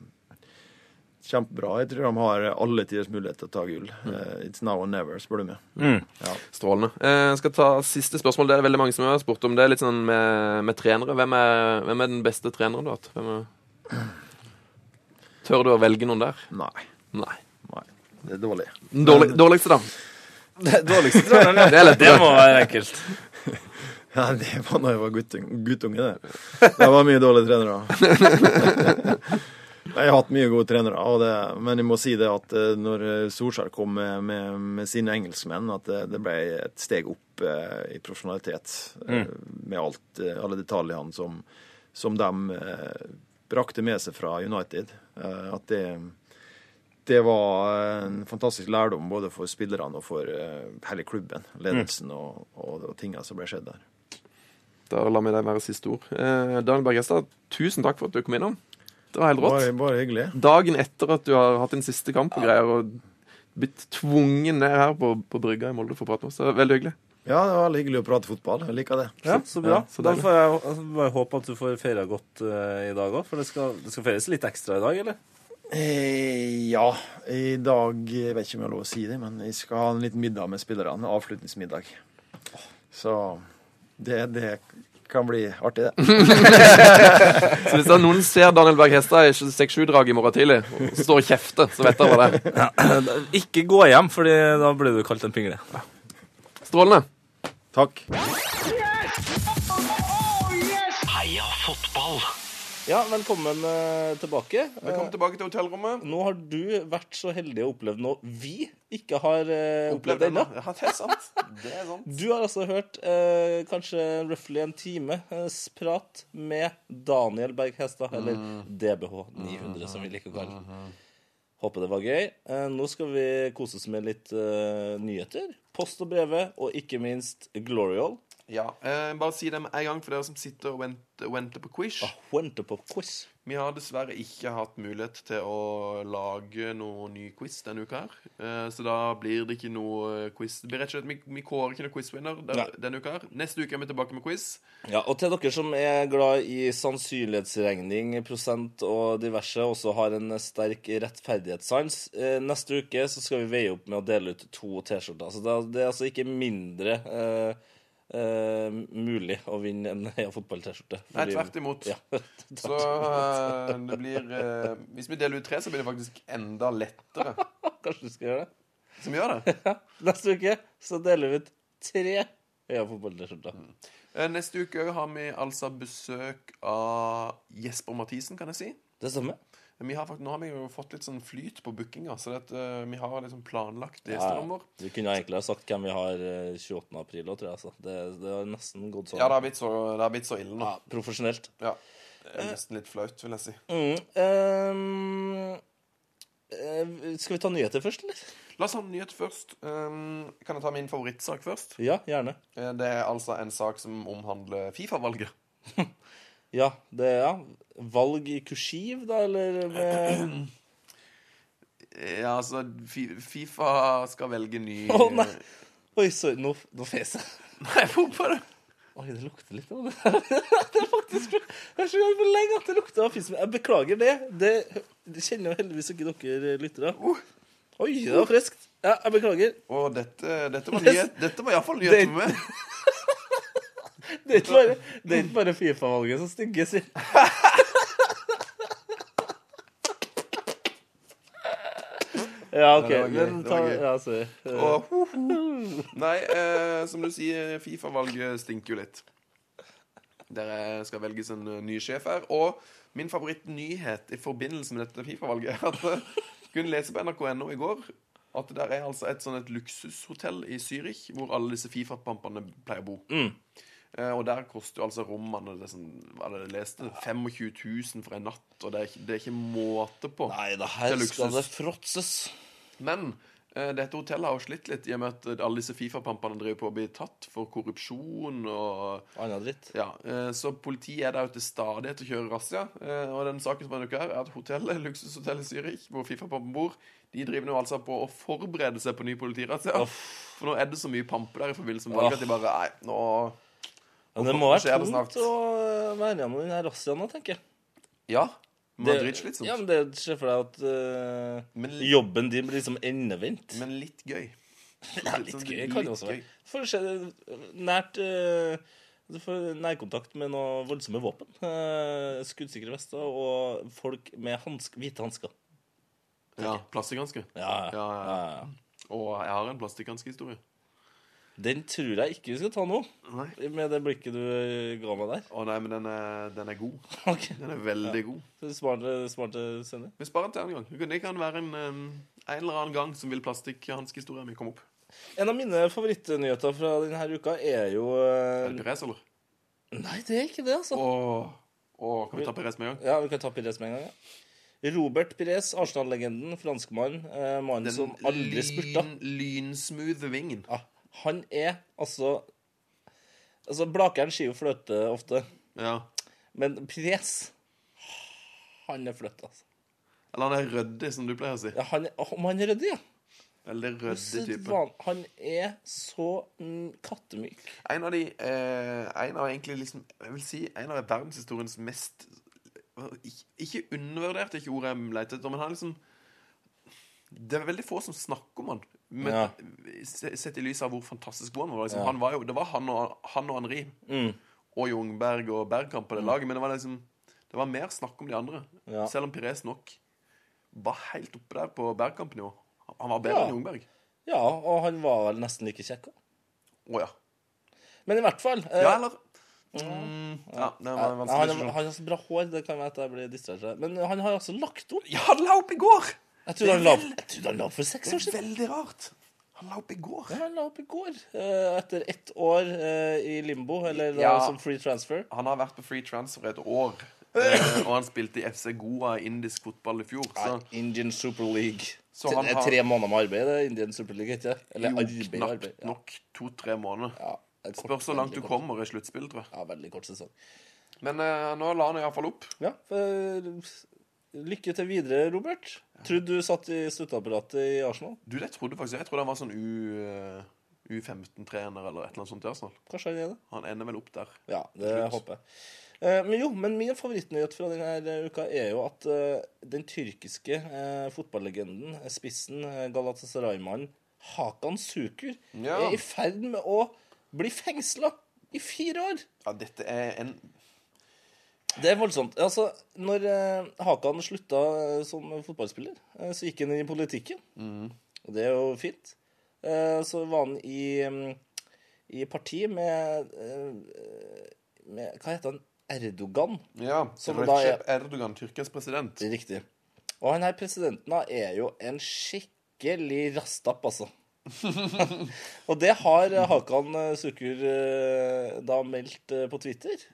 kjempebra. Jeg tror de har alle tiders mulighet til å ta gull. Eh, it's now or never, spør du meg. Ja. Strålende. Eh, Jeg skal ta siste spørsmål. Det er det veldig mange som har spurt om. Det er litt sånn med, med trenere. Hvem er, hvem er den beste treneren du har hatt? Hvem er... Tør du å velge noen der? Nei. Nei. Nei. Det er dårlig. Dårlig, dårligste, da? Det dårligste treneren, ja. Det er. Det må være enkelt. Ja, det var da jeg var guttunge, guttunge det. Det var mye dårlige trenere. Jeg har hatt mye gode trenere, det, men jeg må si det at eh, når Solskjær kom med, med, med sine engelskmenn, at det, det ble et steg opp eh, i profesjonalitet. mm. Med alt, eh, alle detaljene som, som de eh, brakte med seg fra United. Eh, at det, det var en fantastisk lærdom både for spillerne og for eh, hele klubben. Ledelsen og, og, og tingene som ble skjedd der. Da lar vi det være siste ord. Eh, Daniel Bergestad, tusen takk for at du kom innom. Det var helt rått. Bare, bare hyggelig. Dagen etter at du har hatt din siste kamp og greier, og blitt tvungen ned her på, på brygga i Molde for å prate med oss. Det var veldig hyggelig. Ja, det var veldig hyggelig å prate fotball. Jeg liker det. Ja, så bra. Ja, så da får jeg altså, bare håpe at du får feira godt uh, i dag òg, for det skal, det skal feires litt ekstra i dag, eller? Eh, ja, i dag Jeg vet ikke om jeg har lov å si det, men jeg skal ha en liten middag med spillerne. Avslutningsmiddag. Så det, det kan bli artig, det. Så hvis noen ser Daniel Berg Hestad i 6-7-draget i morgen tidlig og står og kjefter, så vet dere hva det er. Ikke gå hjem, for da blir du kalt en pingle. Strålende. Takk. Ja, velkommen eh, tilbake. Velkommen tilbake til hotellrommet. Nå har du vært så heldig å oppleve noe vi ikke har uh, opplevd ennå. Ja, det er sant. Det er sant. Du har altså hørt uh, kanskje roughly en times prat med Daniel Berg Hestad, eller DBH 900, som vi liker å kalle det. Håper det var gøy. Uh, nå skal vi kose oss med litt eh, nyheter. Post og brevet, og ikke minst Glorial. Ja, eh, bare si det med en gang for dere som sitter og venter, venter på quiz. Ah, Venter på quiz. Vi har dessverre ikke hatt mulighet til å lage noen ny quiz denne uka her. Eh, så da blir det ikke noe quiz. Det blir rett og slett, Vi, vi kårer ikke noen quizwinner den- denne uka her. Neste uke er vi tilbake med quiz. Ja, og til dere som er glad i sannsynlighetsregning, prosent og diverse, også har en sterk rettferdighetssans, eh, neste uke så skal vi veie opp med å dele ut to T-skjorter. Så det er altså ikke mindre eh, eh, mulig å vinne en Heia Fotball-T-skjorte. Nei, tvert imot. Ja, Så eh, det blir eh, Hvis vi deler ut tre, så blir det faktisk enda lettere. kanskje du skal gjøre det? Som gjør det. Neste uke så deler vi ut tre Heia Fotball-T-skjorter. Mm. Neste uke har vi altså besøk av Jesper Mathisen, kan jeg si. Det stemmer. Vi har faktisk, nå har vi jo fått litt sånn flyt på bookinga, så det uh, eh, vi har liksom planlagt gjestenummer. Vi kunne egentlig ha sagt hvem vi har eh, 28. april òg, tror jeg. Altså. Det, det har nesten gått sånn. Ja, det har blitt så, blitt så ille nå. Ja, profesjonelt. Ja. Det er nesten litt flaut, vil jeg si. Mm, eh, skal vi ta nyheter først, eller? La oss ha en nyhet først. Um, kan jeg ta min favorittsak først? Ja, gjerne. Eh, Det er altså en sak som omhandler Fifa-valget. Ja, det er ja. valg i kursiv, da, eller med Ja, altså Fifa skal velge ny Å, nei. Oi, sorry, nå, nå fes jeg. Nei, det? Oi, det lukter litt av det. det er faktisk så gang for lenge at det lukter av fisk. Jeg beklager det. Det, det kjenner jo heldigvis ikke dere lyttere. Oi, det var friskt. Ja, jeg beklager. Å, dette, dette var nyhet. Dette var iallfall nyhet for meg. Det er ikke bare, det er ikke bare Fifa-valget som stygge, sier Ja, OK. Men ta. Ja, sorry. Eh, Og, ho, ho. Nei, eh, som du sier, Fifa-valget stinker jo litt. Dere skal velges en eh, ny sjef her. Og min favorittnyhet i forbindelse med dette Fifa-valget er at jeg kunne lese på nrk.no i går at det der er altså et sånn et luksushotell i Zürich hvor alle disse Fifa-pampene pleier å bo. Eh, og der koster jo altså rommene det som, er det leste, 25 000 for en natt. Og det er, ikke- det er ikke måte på. Nei Det her det skal det fråtses. Men eh, dette hotellet har jo slitt litt i og med at eh, alle disse Fifa-pampene driver på å bli tatt for korrupsjon og Annen dritt. Ja, eh, så politiet er der jo til stadighet og kjører razzia. Eh, og den saken som er her, er at hotellet, luksushotellet Zürich, hvor Fifa-pampen bor, de driver nå altså på å forberede seg på ny politirazzia. For nå er det så mye pampe der i forbindelse med valget at de bare Nei, nå Men det må være tungt å være gjennom den her razziaen tenker jeg. Ja. Det dritslitsomt. Ja, men det ser for deg at uh, Men- jobben din blir liksom endevendt. Men litt gøy. Ja, litt sånn gøy kan det også være. Får se nært Du får nærkontakt med noen voldsomme våpen. Uh, skuddsikre vester og folk med hansk, hvite hansker. Ja, Plastikkhanske. Ja, Ja, ja, ja, ja. Og jeg har en plastikkhanskehistorie. Den tror jeg ikke vi skal ta nå, Nei. med det blikket du ga meg der. Å nei, men den er, den er god. Okay. Den er veldig god. så Smart, smart sender. Vi sparer den til en gang. Det kan- være en, en eller annen gang som vil plastikkhanskehistorien min komme opp. En av mine favorittnyheter fra denne uka er jo eh, Er det Perez, eller? Nei, det er ikke det, altså. Åh, åh, kan vi ta Perez med en gang? Ja, vi kan ta Pires med en gang. Ja. Robert Pires, Arsenal-legenden, franskmann, eh, mannen som aldri spurta. Den lynsmooth vingen. Ja, han er altså Altså, Blakeren sier jo fløte ofte, Ja. men Pres Han er fløte, altså. Eller han er røddig, som du pleier å si. Ja, han er, om han er røddig, ja. Veldig røddig type. Han er så kattemyk. En av de eh, En av egentlig liksom Jeg vil si en av verdenshistoriens mest Ikke, ikke undervurderte, ikke ordet jeg leter etter, men han er liksom Det er veldig få som snakker om han. Men Ja. sett i lys av hvor fantastisk god han var. Liksom, han var jo, det var han og, han og Henri Mm. og Jungberg og Bergkamp på det laget, men det var liksom Det var mer snakk om de andre. Ja. Selv om Pires nok var helt oppe der på Bergkamp-nivå. Han var bedre Ja. enn Jungberg. Ja, og han var vel nesten like kjekk òg. Å ja. Men i hvert fall eh, Ja, eller mm, Ja, det var en ja, vanskelig han, diskusjon. han har så bra hår, det kan være at jeg blir distrahert. Men han har altså lagt opp. Ja, han la opp i går! Jeg trodde han trodde han la opp for seks Det år er siden. veldig rart. Han la opp i går. Ja, han la opp i går. eh, Etter ett år eh, i limbo, eller da, Ja. som free transfer. Han har vært på free transfer et år. eh, og han spilte i FC Goa indisk fotball i fjor. Så Indian Super League. Så han har- Tre måneder med arbeid, det er Indian Super League, ikke? Eller jo, arbeid, knapt arbeid. Ja. nok to-tre måneder. Ja, kort, Spørs så langt du kort. kommer i sluttspill, tror jeg. Ja, veldig kort sesong. Men eh, nå la han iallfall opp. Ja, for, lykke til videre, Robert. Trodde du satt i støtteapparatet i Arsenal. Du, det trodde faktisk jeg. Trodde han var sånn U, eh, U15-trener eller et eller annet sånt i Arsenal. Kanskje han er det? Han ender vel opp der. Ja, det Slutt. håper jeg. Eh, Men jo, men min favorittnyhet fra denne uka er jo at eh, den tyrkiske eh, fotballegenden, eh, spissen, eh, Galatasaray-mannen Hakan Sukur, Ja. er i ferd med å bli fengsla i fire år. Ja, dette er en Det er voldsomt. Altså, når eh, Hakan slutta eh, som fotballspiller, eh, så gikk han inn i politikken. Og det er jo fint. Så var han i, mm, i parti med, med Hva heter han? Erdogan. Ja. Da er- Recep Erdogan, Tyrkias president. Riktig. Og han her presidenten er jo en skikkelig rastapp, altså. og det har Hakan Sukur da meldt på Twitter.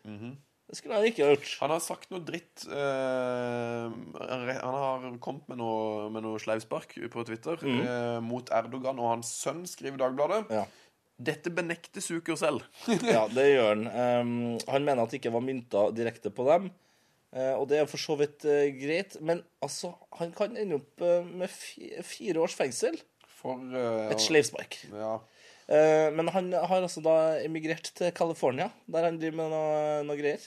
Det skulle han ikke ha gjort. Han har sagt noe dritt Uh, Han har kommet med noe, med noe sleivspark på Twitter eh, mot Erdogan og hans sønn, skriver Dagbladet. Ja. Dette benekter Suker selv. Ja, det gjør han. Um, han mener at det ikke var mynta direkte på dem. Uh, og det er for så vidt uh, greit, men altså, han kan ende opp uh, med fi fire års fengsel. For Et sleivspark. Ja. Men han har altså da emigrert til California, der han driver med noe, noe greier.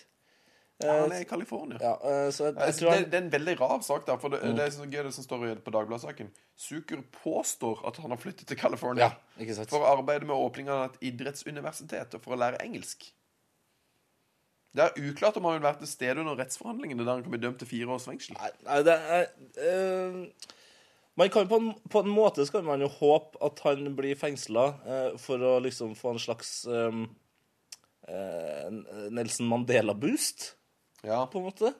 Han er i California. Ja, eh, så jeg, jeg Jeg tror det, det er en veldig rar sak, der, For det, det er så gøy det som står i- på Dagbladet-saken. Zucker påstår at han har flyttet til California Ja, for å arbeide med åpningen av et idrettsuniversitet og for å lære engelsk. Det er uklart om han vil være til stede under rettsforhandlingene der han kan bli dømt til fire års fengsel. Nei, nei, det er Øh... man kan på en, på en måte så kan man jo håpe at han blir fengsla for å liksom få en slags eh, eh, Nelson Mandela-boost, Ja. på en måte.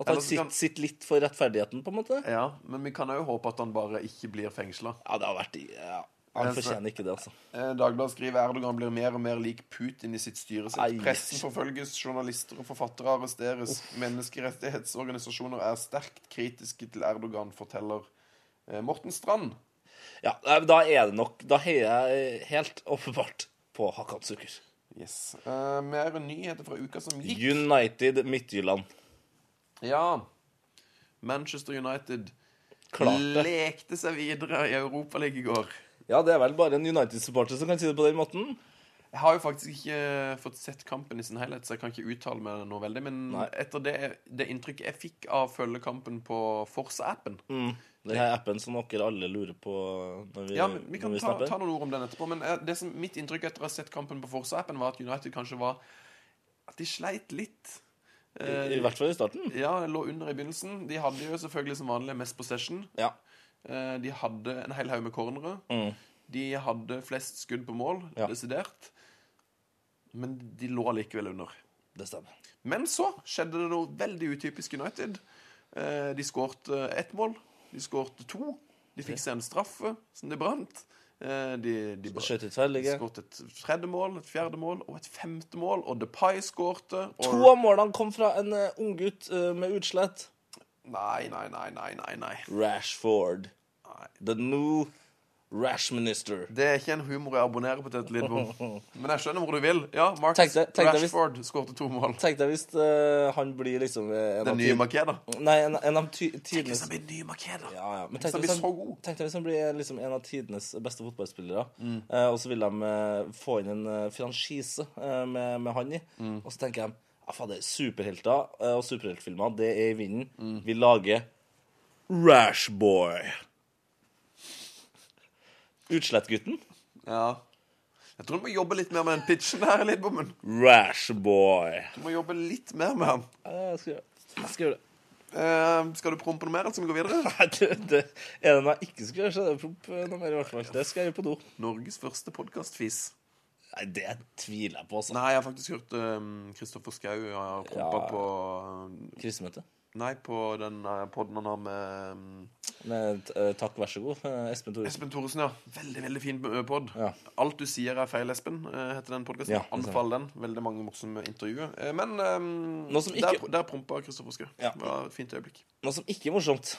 At han sitter, kan- sitter litt for rettferdigheten, på en måte. ja, men vi kan jo håpe at han bare ikke blir fengsla. Ja, det har vært ja, Han Altså- fortjener ikke det, altså. Eh, Dagbladet skriver Erdogan blir mer og mer lik Putin i sitt styre. Pressen forfølges, journalister og forfattere arresteres. Menneskerettighetsorganisasjoner er sterkt kritiske til Erdogan, forteller eh, Morten Strand. Ja, Da er det nok Da heier jeg helt åpenbart på Hakan Sukker. Yes. Uh, mer nyheter fra uka som gikk. United Midtjylland. Ja. Manchester United Klarte. lekte seg videre i Europaligaen i går. Ja, det er vel bare en United-supporter som kan si det på den måten. Jeg har jo faktisk ikke fått sett kampen i sin helhet, så jeg kan ikke uttale meg noe veldig. Men Nei. etter det, det inntrykket jeg fikk av følgekampen på Forsa-appen Mm. Den her appen som dere alle lurer på når vi, Ja, men Vi kan vi ta, ta noen ord om den etterpå. Men eh, det som, mitt inntrykk etter å ha sett kampen på Forsa-appen, var at United kanskje var At de sleit litt. I, I hvert fall i starten. Ja, lå under i begynnelsen. De hadde jo selvfølgelig som vanlig mest possession. Ja. Eh, De hadde en hel haug med cornere. Mm. De hadde flest skudd på mål, Ja. desidert. Men de lå likevel under. Det stemmer. Men så skjedde det noe veldig utypisk United. Eh, De skårte ett mål. De skårte to. De fikk seg en straffe som de brant. Eh, De, de Skjøt et tredje mål, et fjerde mål og et femte mål. Og Depay skårte. Og... To av målene kom fra en uh, unggutt uh, med utslett. Nei, nei, nei, nei, nei, nei. Rashford. Nei. The new Rash Minister. Det er ikke en humor jeg abonnerer på, Tete Lidbom. Men jeg skjønner hvor du vil. Ja, Marcus Tenk deg- tenk Rashford skåret to mål. Tenk deg hvis uh, han blir liksom uh, en, Den nye Makeda. Nei, en, en av ty Hvis han blir ny Makeda. ja, ja. Men tenk deg hvis han, tenk hvis blir liksom en av tidenes beste fotballspillere, Mm. uh, og så vil de uh, få inn en franchise eh, med, med han i. Mm. Og så tenker de ja, fader, superhelter eh, og superheltfilmer, det er i vinden. Mm. Vi lager Rashboy. Utslettgutten. Ja. Jeg tror du må jobbe litt mer med den pitchen her, Lidbommen. Rashboy. Du må jobbe litt mer med han. Ja, Jeg skal gjøre det. Jeg skal gjøre det. Eh, skal du prompe noe mer, skal vi gå videre? Nei, det, det, er jeg ikke skal gjøre, så er det promp prompe noe mer, i hvert fall. Det skal jeg gjøre på do. Norges første podkastfis. Nei, det tviler jeg på, altså. Nei, jeg har faktisk hørt Kristoffer Schou har prompa Ja. på um, Krisemøte. Nei, på den uh, poden han har med um, Med eh, takk, vær så god, eh, Espen Thoresen. Espen Thoresen, ja. Veldig veldig fin pod. Ja. Alt du sier er feil, Espen, eh, heter den podkasten. Ja, Anbefal den. Veldig mange morsomme intervjuer. Eh, Men um, ikke- der, der prompa Kristoffer Schou. Ja. Det var et fint øyeblikk. Noe som ikke er morsomt,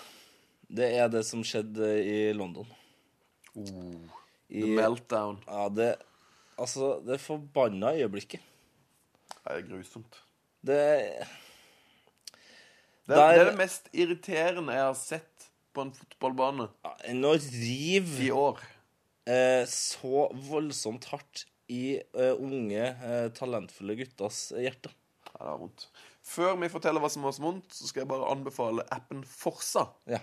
det er det som skjedde i London. I, The meltdown. ja, det Altså, det forbanna øyeblikket. Det er grusomt. Det Det er, det er det mest irriterende jeg har sett på en fotballbane Nå riv i år. eh, så voldsomt hardt i eh, unge, eh, talentfulle gutters hjerte. Ja, det var vondt. Før vi forteller hva som var så vondt, så skal jeg bare anbefale appen Forsa. Ja.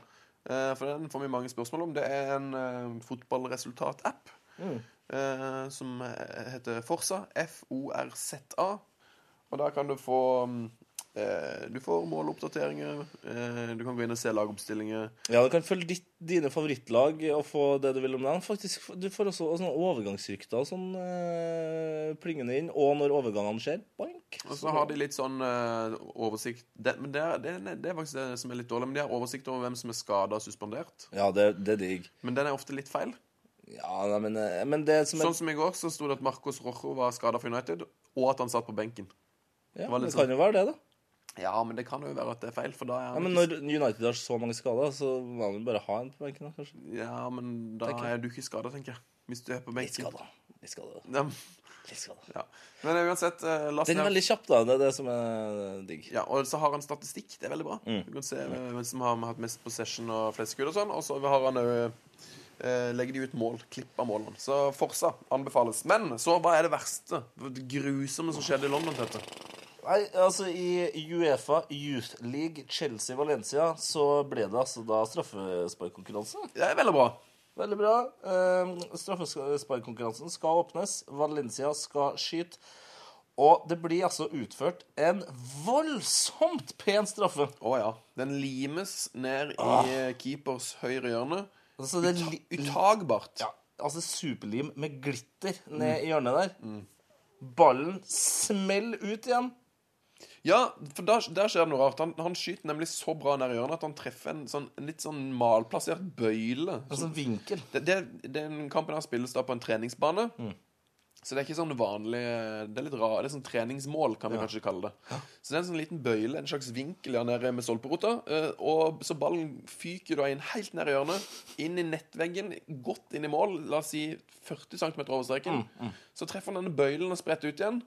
Eh, For den får vi mange spørsmål om. Det er en eh, fotballresultat-app eh, som eh, heter Forsa. F-O-R-Z-A. Og der kan du få mm, eh, Du får måloppdateringer. Eh, du kan gå inn og se lagoppstillinger. Ja, du kan følge ditt, dine favorittlag og få det du vil om dem. Faktisk, Du får også sånne overgangsrykter sånn øh, plingende inn. Og når overgangene skjer, Bank. Og så har de litt sånn øh, oversikt det, Men det er, det, det er faktisk det som er litt dårlig. Men de har oversikt over hvem som er skada og suspendert. Ja, det, det er digg. Men den er ofte litt feil. Ja, nei, men, eh, men det som er Sånn som i går, så sto det at Marcos Rojo var skada for United, og at han satt på benken. ja, var Det kan jo være det, da. Ja, men det kan jo være at det er feil, for da er Ja, men når United har så mange skader, så må han jo bare ha en på benken, da, kanskje. Ja, men da Tenker jeg. er du ikke skada, tenker jeg. Hvis du er på Litt benken. skada. Litt skada. Ja, Litt skada. ja. Men uansett, eh, la oss Den er veldig kjapp, da. Det er det som er digg. Ja, og så har han statistikk. Det er veldig bra. Mm. Du kan se eh, hvem som har hatt mest possession og flest skudd og sånn. Og så har han òg eh, Legger de ut mål. Klipp av målene. Så Forsa anbefales. Men så, hva er det verste? Det grusomme som skjedde i London, Tete? Nei, altså I Uefa Youth League Chelsea-Valencia så ble det altså da straffesparkkonkurranse. Det er veldig bra. Veldig bra. Um, straffesparkkonkurransen skal åpnes. Valencia skal skyte. Og det blir altså utført en voldsomt pen straffe. Å ja. Den limes ned i Ah. eh, keepers høyre hjørne. Altså, det li Utagbart. ja, altså superlim med glitter ned i hjørnet der. Ballen smeller ut igjen. Ja, for der, der skjer det noe rart. Han, han skyter nemlig så bra ned i hjørnet at han treffer en, sånn, en litt sånn malplassert bøyle. En sånn vinkel. Det, det, den kampen her spilles da på en treningsbane. Mm. Så det er ikke sånn vanlig Det er litt rar, det er sånn treningsmål, kan vi kanskje kalle det. Så det er en sånn liten bøyle, en slags vinkel ja, nede med stolperota. eh, Og så ballen fyker da inn helt ned i hjørnet, inn i nettveggen, godt inn i mål, la oss si 40 cm over streken. Mm, Så treffer han denne bøylen og spretter ut igjen.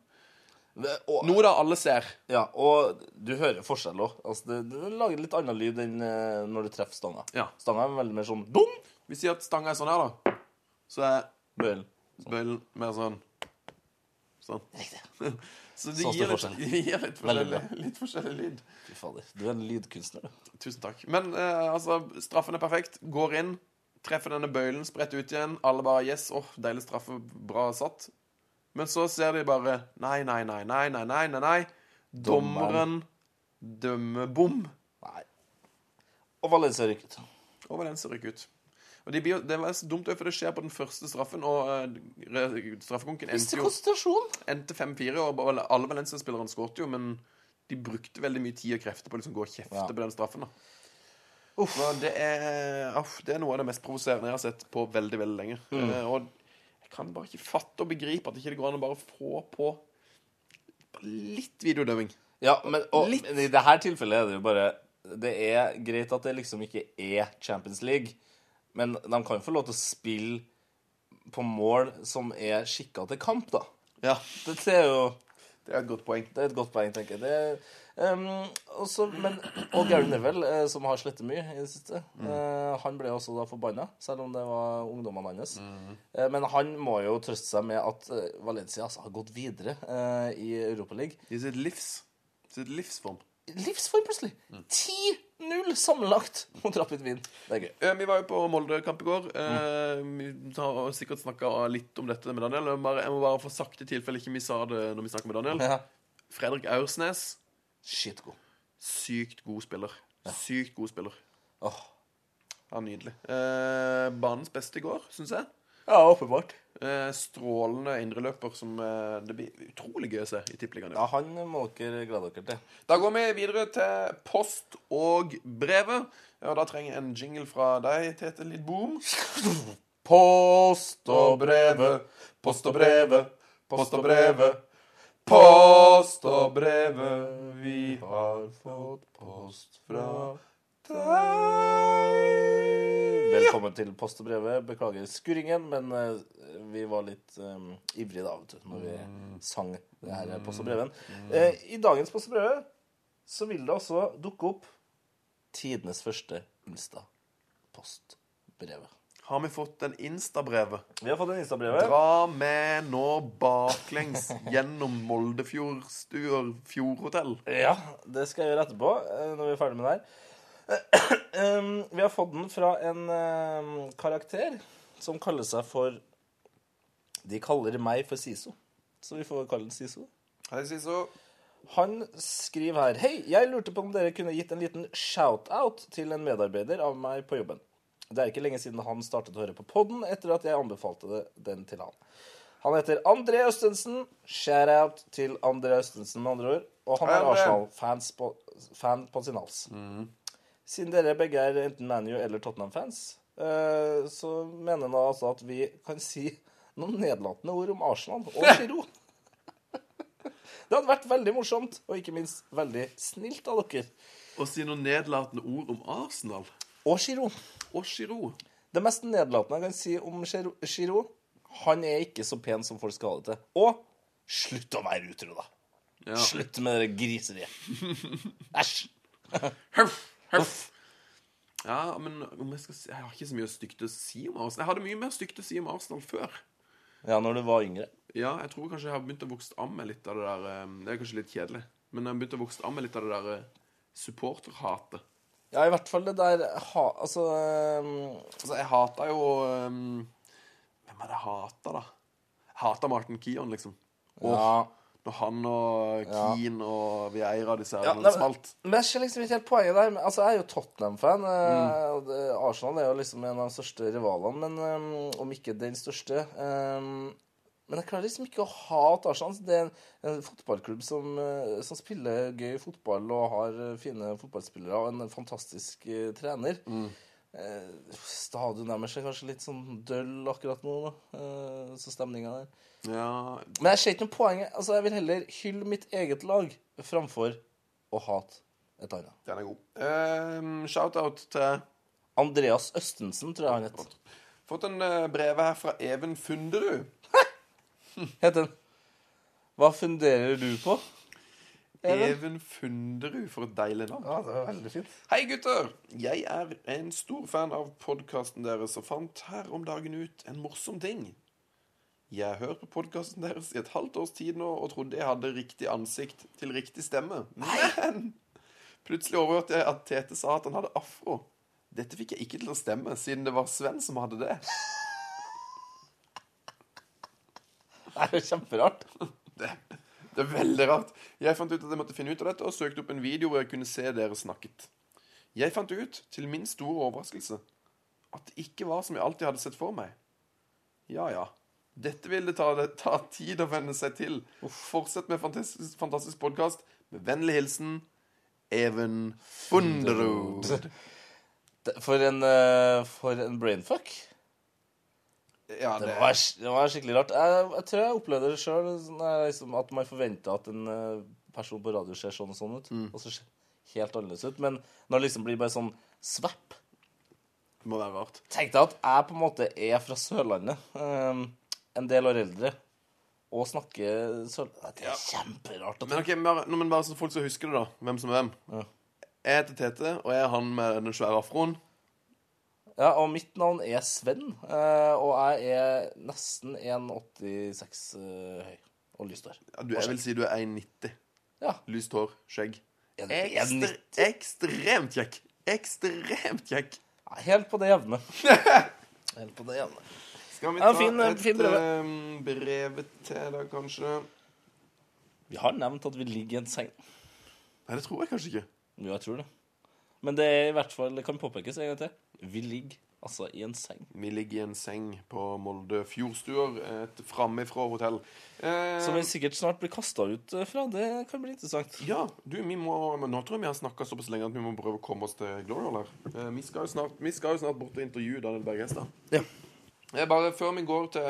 Og, Noe da alle ser. ja, og du hører forskjell òg. Altså, det, det lager litt annen lyd enn eh, når du treffer stanga. Ja. Stanga er veldig mer sånn dum. Vi sier at stanga er sånn her, da. Så er Bøylen. bøylen mer sånn Sånn. Så det Så stor gir litt, gir litt, forskjellig, litt forskjellig lyd. Fy fader. Du er en lydkunstner, du. Tusen takk. Men eh, altså, straffen er perfekt. Går inn, treffer denne bøylen, spredt ut igjen. Alle bare Yes, åh, deilig straffe, bra satt. Men så ser de bare Nei, nei, nei, nei, nei, nei, nei. nei. Dommeren dømmer bom. Nei. Og Valencia rykker ut. Og Valencia rykker ut. Og de blir, Det var så dumt, for det skjer på den første straffen, og uh, straffekonken endte jo Endte 5-4, og alle Valencia-spillerne skåret jo, men de brukte veldig mye tid og krefter på å liksom gå og kjefte Ja. på den straffen. da. Uff. det er, uff, det er noe av det mest provoserende jeg har sett på veldig veldig lenge. Mm. Eh, og kan bare ikke fatte og begripe at ikke det går an å bare få på litt videodømming. Ja, men, og, Litt. men i dette tilfellet er det jo bare Det er greit at det liksom ikke er Champions League, men de kan jo få lov til å spille på mål som er skikka til kamp, da. Ja, Det er jo det er et godt poeng. Det er et godt poeng, tenker jeg. Det, er, um, også, men, og Gary Neville, eh, som har slettet mye i det siste, eh, han ble også da forbanna, selv om det var ungdommene hans. Eh, men han må jo trøste seg med at eh, Valencia altså, har gått videre eh, i Europaligaen. I sitt livs sitt livsform. Livsform, plutselig! 10-0 sammenlagt mot Rapid Wien. Det er gøy. Eh, Vi var jo på Molde-kamp i går. Eh, Vi har sikkert snakka litt om dette med Daniel. Jeg må bare, få sagt i tilfelle ikke vi sa det når vi snakket med Daniel. Ja. Fredrik Aursnes, Shit god. sykt god spiller. Sykt god spiller. Åh. Ja, Nydelig. Eh, banens beste i går, syns jeg. Ja, åpenbart. Eh, strålende indreløper som eh, det blir utrolig gøy å se i Tippeligaen. Ja, han må dere glede dere til. Da går vi videre til post og brevet. Ja, da trenger jeg en jingle fra deg, Tete Lidbom. Post og brevet, post og brevet, Post og brevet. Post og brevet. Vi har fått post fra deg. Velkommen til post og brevet. Beklager skurringen, men eh, vi var litt um, ivrige da, vet du, når vi sang det her post og breven. Eh, I dagens post og brevet så vil det også dukke opp tidenes første Insta-postbrevet. Har vi fått en Insta-brevet? Vi har fått en Insta-brevet. Dra med nå baklengs gjennom Moldefjordstuer fjordhotell. Ja, det skal jeg gjøre etterpå, eh, når vi er ferdig med det her. Um, Vi har fått den fra en um, karakter som kaller seg for De kaller meg for Siso, så vi får kalle den Siso. Hei, Siso. Han skriver her Hei, jeg lurte på om dere kunne gitt en liten shout-out til en medarbeider av meg på jobben. Det er ikke lenge siden han startet å høre på podden etter at jeg anbefalte det, den til han. Han heter André Østensen. Shout-out til André Østensen, med andre ord. Og han er Arsenal-fans på, på sin hals. Siden dere begge er enten ManU eller Tottenham-fans, eh, så mener han altså at vi kan si noen nedlatende ord om Arsenal og Giroud. Det hadde vært veldig morsomt, og ikke minst veldig snilt av dere. Å si noen nedlatende ord om Arsenal. Og Giroud. Og Giroud. Det mest nedlatende jeg kan si om Giro- Giroud, han er ikke så pen som folk skal ha det til. Og slutt å være utro, da. Ja. Slutt med det griseriet. Æsj. Huff, huff. Ja, men om jeg, si, jeg har ikke så mye stygt å si om Arsenal. Jeg hadde mye mer stygt å si om Arsenal før. Ja, når du var yngre. Ja, jeg tror kanskje jeg har begynt å vokse av meg litt av det der. eh, Det er kanskje litt kjedelig. Men jeg har begynt å vokse av med litt av det der eh, supporterhatet. Ja, i hvert fall det der ha, Altså ehm, Altså, jeg hata jo um, Hvem er det jeg hata, da? Jeg hata Martin Keon, liksom. Og Ja. når han og Ja. Og Vieira disse her Ja, nei, smalt. Men jeg ser liksom ikke helt poenget der. Men, Altså, Jeg er jo Tottenham-fan. eh, Mm. Arsenal er jo liksom en av de største rivalene, men um, om ikke den største. eh, men jeg klarer liksom ikke å hate Arsenal. Det er en, en fotballklubb som, eh, som spiller gøy fotball og har eh, fine fotballspillere og en fantastisk uh, trener. Mm. Eh, stadion deres er kanskje litt sånn døll akkurat nå, da. Eh, så stemninga der. Ja, Men jeg ser ikke noe poeng. Altså, jeg vil heller hylle mitt eget lag framfor å hate et annet. den er god. Um, Shout-out til Andreas Østensen, tror jeg han het. Fått en brev her fra Even Funderud. Het den. Hva funderer du på? Even? Even Funderud, for et deilig navn. Ja, det var veldig fint. Hei, gutter! Jeg er en stor fan av podkasten deres og fant her om dagen ut en morsom ting. Jeg har hørt på podkasten deres i et halvt års tid nå og trodde jeg hadde riktig ansikt til riktig stemme. Men plutselig overhørte jeg at Tete sa at han hadde afro. Dette fikk jeg ikke til å stemme, siden det var Sven som hadde det. Det er jo kjemperart. Det, det er veldig rart. Jeg fant ut at jeg måtte finne ut av dette, og søkte opp en video hvor jeg kunne se dere snakket. Jeg fant ut, til min store overraskelse, at det ikke var som jeg alltid hadde sett for meg. Ja, ja. Dette vil det ta, ta tid å venne seg til. Fortsett med fantastisk, fantastisk podkast. Med vennlig hilsen Even Funderud. For en, eh, for en brainfuck. Ja, Det det var, det var skikkelig rart. Jeg, jeg tror jeg opplevde det sjøl, liksom, at man forventer at en eh, person på radio ser sånn og sånn ut. Mm. Og så ser det helt annerledes ut. Men når det liksom blir bare sånn svepp må være rart. Tenk deg at jeg på en måte er fra Sørlandet, um, en del år eldre, og snakker sørlandet. Det er kjemperart. Men ok, bare, men bare så folk skal huske det, da. Hvem som er hvem. Ja. Jeg heter Tete, og jeg er han med den svære afroen. Ja, og mitt navn er Sven, eh, og jeg er nesten 1,86 eh, høy og lyst hår. Ja, du, jeg vil si du er 1,90. Ja. Lyst hår, skjegg. Ekstre, ekstremt kjekk. Ekstremt kjekk. Ja, Helt på det jevne. Helt på det jevne. Skal vi Ja, ta fin, et fin brev. eh, brev til, da, kanskje? Vi har nevnt at vi ligger i en seng. Nei, det tror jeg kanskje ikke. Jo, jeg tror det. Men det er i hvert fall, det kan påpekes en gang til. Vi ligger altså i en seng. Vi ligger i en seng på Molde Fjordstuer, et framifrå hotell. Eh, Som vi sikkert snart blir kasta ut eh, fra. Det kan bli interessant. Ja, du, vi må, men nå tror jeg vi har snakka såpass lenge at vi må prøve å komme oss til Glory. Eh, vi, skal snart, vi skal jo snart bort og intervjue Daniel Berghestad. Ja. Eh, bare før vi går til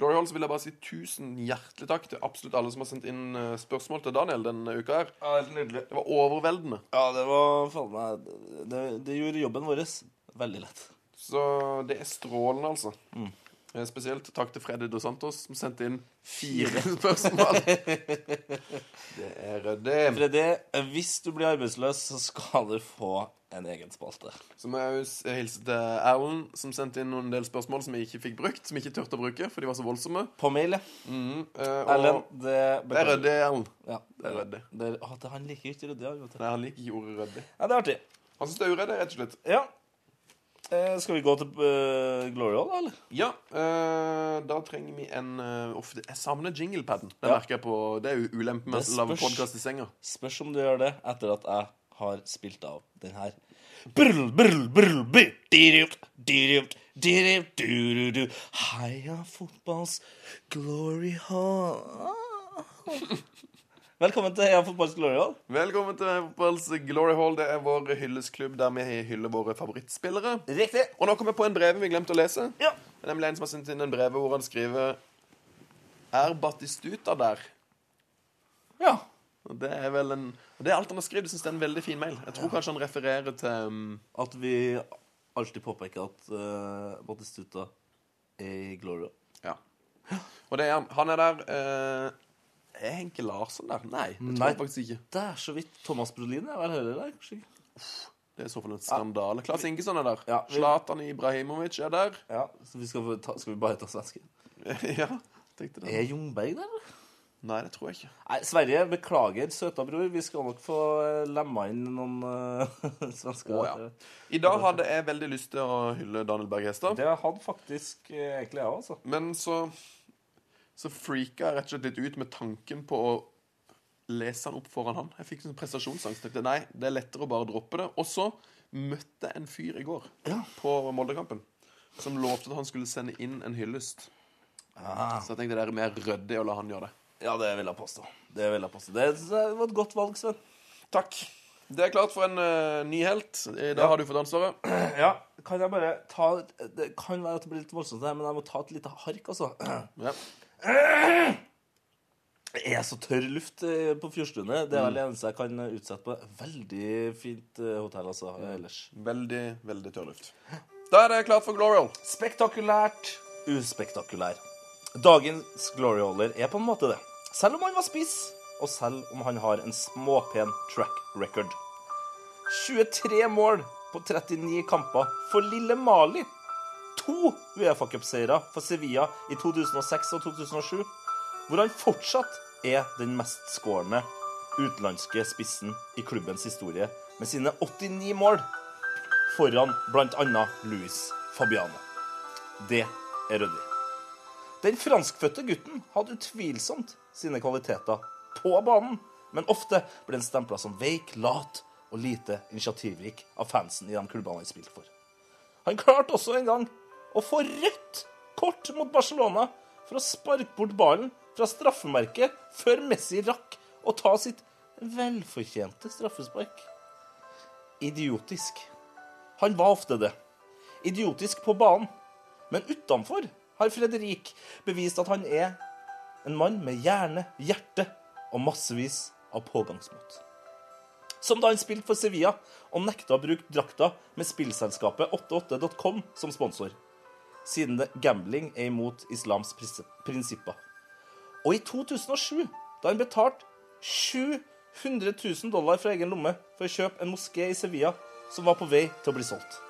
Glory Hall, så vil jeg bare si tusen hjertelig takk til absolutt alle som har sendt inn eh, spørsmål til Daniel denne uka her. Ja, helt nydelig. Det var overveldende. Ja, det var faen meg det, det gjorde jobben vår veldig lett. Så det er strålende, altså. Mm. Spesielt takk til Freddy Dos Santos, som sendte inn fire spørsmål. det er ryddig. Freddy, hvis du blir arbeidsløs, så skal du få en egen spalte. Så må jeg også hilse til Erlend, som sendte inn noen del spørsmål som jeg ikke fikk brukt. Som jeg ikke turte å bruke, for de var så voldsomme. På mail, ja. Mm, og Erlend, det det er ryddig, Erlend. Ja, Det er ryddig. Det er, å, det, han liker ikke ryddig. Nei, han liker ikke ordet ryddig. Ja, det er artig. Han syns det er uryddig, rett og slett. Ja. Eh, skal vi gå til uh, Glory Hall, eller? Ja, Uh, da trenger vi en uh, Jeg savner jinglepaden. Det Ja. merker jeg på Det er jo ulempen med å lage podkast i senga. Spørs om du gjør det etter at jeg har spilt av den her. Brr, brr, brr, brr, dirup, dirup, dirup, du-du-du. Heia fotballs Glory Hall. Velkommen til Heia fotballs Glory Hall. Velkommen til Fotballs Glory Hall. Det er vår hyllesklubb der vi hyller våre favorittspillere. Riktig. Og nå kommer jeg på en brev vi glemte å lese. Ja. Det er nemlig en som har sendt inn en brev hvor han skriver Er Batistuta der? Ja. Og det er vel en og Det er alt han har skrevet. Jeg synes det er en veldig fin mail. Jeg tror kanskje han refererer til um, At vi alltid påpeker at uh, Batistuta er i Gloria. Ja. Og det er han. Han er der uh, Er Henke Larsson der? Nei, det tror Nei. jeg faktisk ikke. Det er så vidt Thomas Brolin er vel heller der, kanskje ikke? Det er i så fall en skandale. Klas Ingesson er der. Ja, vi- Ibrahimovic er der. Ja, så vi skal, ta, skal vi bare ta svenske? ja, tenkte det. Er Jungberg der, eller? Nei, det tror jeg ikke. Nei, Sverige, beklager, søta bror. Vi skal nok få eh, lemma inn noen uh, svensker. Oh, ja. I dag hadde jeg veldig lyst til å hylle Daniel Berg Hestad. Det hadde faktisk eh, egentlig jeg òg, altså. Men så Så freaka jeg rett og slett litt ut med tanken på å lese han opp foran han. Jeg fikk sånn prestasjonsangst. Tenkte nei, det er lettere å bare droppe det. Og så møtte jeg en fyr i går ja. på Moldekampen som lovte at han skulle sende inn en hyllest. Så jeg tenkte det er mer ryddig å la han gjøre det. Ja, det vil jeg påstå. Det vil jeg påstå. Det det var et godt valg, Sven. Takk. Det er klart for en uh, ny helt. I dag har du fått ansvaret. Ja, kan jeg bare ta Det kan være at det blir litt voldsomt, men jeg må ta et lite hark, altså. Ja. Det er så tørr luft eh, på Fjordstunet. Det er vel det eneste jeg kan utsette på. Veldig fint eh, hotell, altså, ellers. Veldig, veldig tørr luft. Da er det klart for Glorial. Spektakulært, uspektakulær. Dagens Glory er på en måte det. Selv om han var spiss, og selv om han har en småpen track record. 23 mål på 39 kamper for lille Mali. To Uefa-cupseiere for Sevilla i 2006 og 2007, hvor han fortsatt er den mestskårende utenlandske spissen i klubbens historie med sine 89 mål, foran bl.a. Luis Fabiano. Det er ryddig. Den franskfødte gutten hadde utvilsomt sine kvaliteter på banen, men ofte ble den stempla som veik, lat og lite initiativrik av fansen i de klubbene han spilte for. Han klarte også en gang å få rødt kort mot Barcelona for å sparke bort ballen fra straffemerket før Messi rakk å ta sitt velfortjente straffespark. Idiotisk. Han var ofte det. Idiotisk på banen. Men utenfor har Fredrik bevist at han er en mann med hjerne, hjerte og massevis av pågangsmot. Som da han spilte for Sevilla og nekta å bruke drakta med spillselskapet 88.com som sponsor, siden det gambling er imot islams prinsipper. Og i 2007, da han betalte 700 000 dollar fra egen lomme for å kjøpe en moské i Sevilla som var på vei til å bli solgt.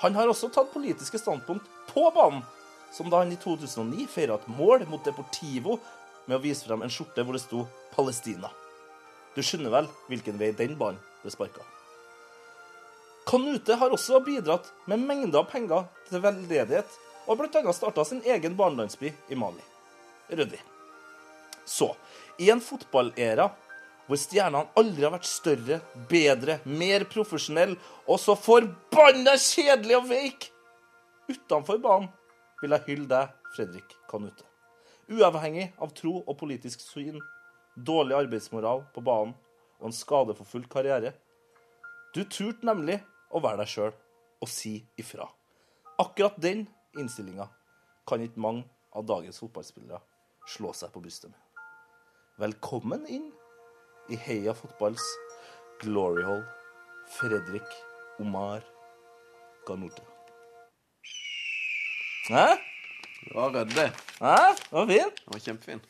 Han har også tatt politiske standpunkt på banen, som da han i 2009 feira et mål mot Deportivo med å vise frem en skjorte hvor det sto 'Palestina'. Du skjønner vel hvilken vei den ballen ble sparka. Kanute har også bidratt med mengder av penger til veldedighet, og bl.a. starta sin egen barnelandsby i Mali. Ryddig. Så, i en fotballæra hvor stjernene aldri har vært større, bedre, mer profesjonell og så forbanna kjedelig og veik utenfor banen, vil jeg hylle deg, Fredrik Kanute. Uavhengig av tro og politisk syn, dårlig arbeidsmoral på banen og en skadeforfulgt karriere. Du turte nemlig å være deg sjøl og si ifra. Akkurat den innstillinga kan ikke mange av dagens fotballspillere slå seg på brystet med. Velkommen inn i Heia Fotballs Glory Hall, Fredrik Omar Ganute. Hæ? Det var ryddig. Hæ? Det var fint. Det var kjempefin.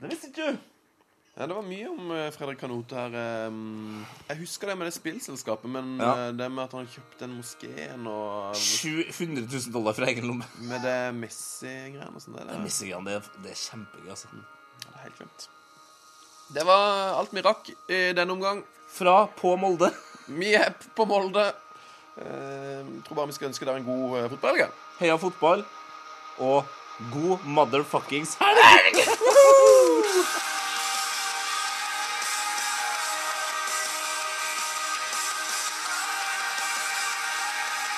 Det visste ikke du. Ja, det var mye om eh, Fredrik Kanote her. eh, Jeg husker det med det spillselskapet, men Ja. eh, det med at han kjøpte en moskeen og 700 000 dollar fra egen lomme. med det Messi-greiene og sånn, det, det, Michigan, det, er- det er kjempegøy, altså. det er helt glemt. Det var alt vi rakk i denne omgang. Fra på Molde. Vi er på Molde. Jeg tror bare vi skal ønske dere en god fotballhelg. Heia fotball. Og god motherfuckings helg!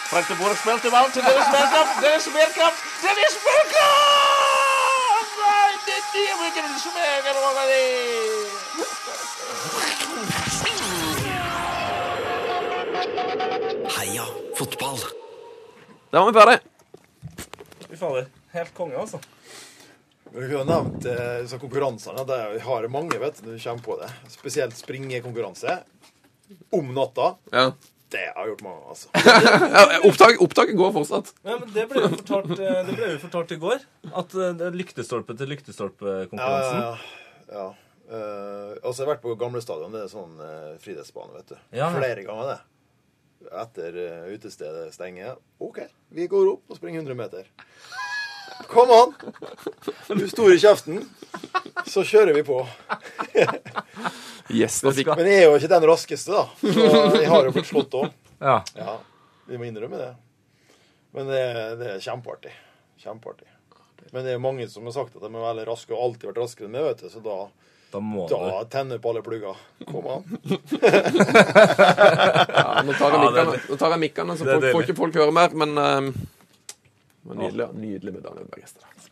Frank de Boer speelt de bal til Dennis Merkamp. Dennis Merkamp. Dennis Merkamp! Nei, det er det vi kan smeke noe av det. Heia fotball. Da var vi ferdig. Fy fader. Helt konge, altså. Vi kunne nevnt eh, disse konkurransene. Det Vi har mange, vet du, kommer på det. Spesielt springekonkurranse. Om natta. Ja. Det har jeg gjort mange ganger, altså. Opptaket opptak, går fortsatt. Ja, men det ble jo fortalt, eh, det ble jo fortalt i går. At eh, det er lyktestolpe til lyktestolpe-konkurransen. ja, ja. Eh, altså, jeg har vært på gamle stadion. Det er sånn uh, friidrettsbane, vet du. Ja. Flere ganger, det. Etter eh, utestedet stenger. OK, vi går opp og springer 100 meter. Kom an! Du store i kjeften, så kjører vi på. Yes, da fikk Men jeg er jo ikke den raskeste, da. Så jeg har jo fått slått òg. Ja. Ja, vi må innrømme det. Men det, det er kjempeartig. Kjempeartig. Men det er mange som har sagt at de er veldig raske og alltid vært raskere enn meg, vet du. Så da, Da må du. da tenner på alle plugger. Kom an. Ja, nå tar jeg mikkene, nå tar jeg mikkene så er får ikke folk høre mer, men uh, nydelig, nydelig med Daniel Bergestad.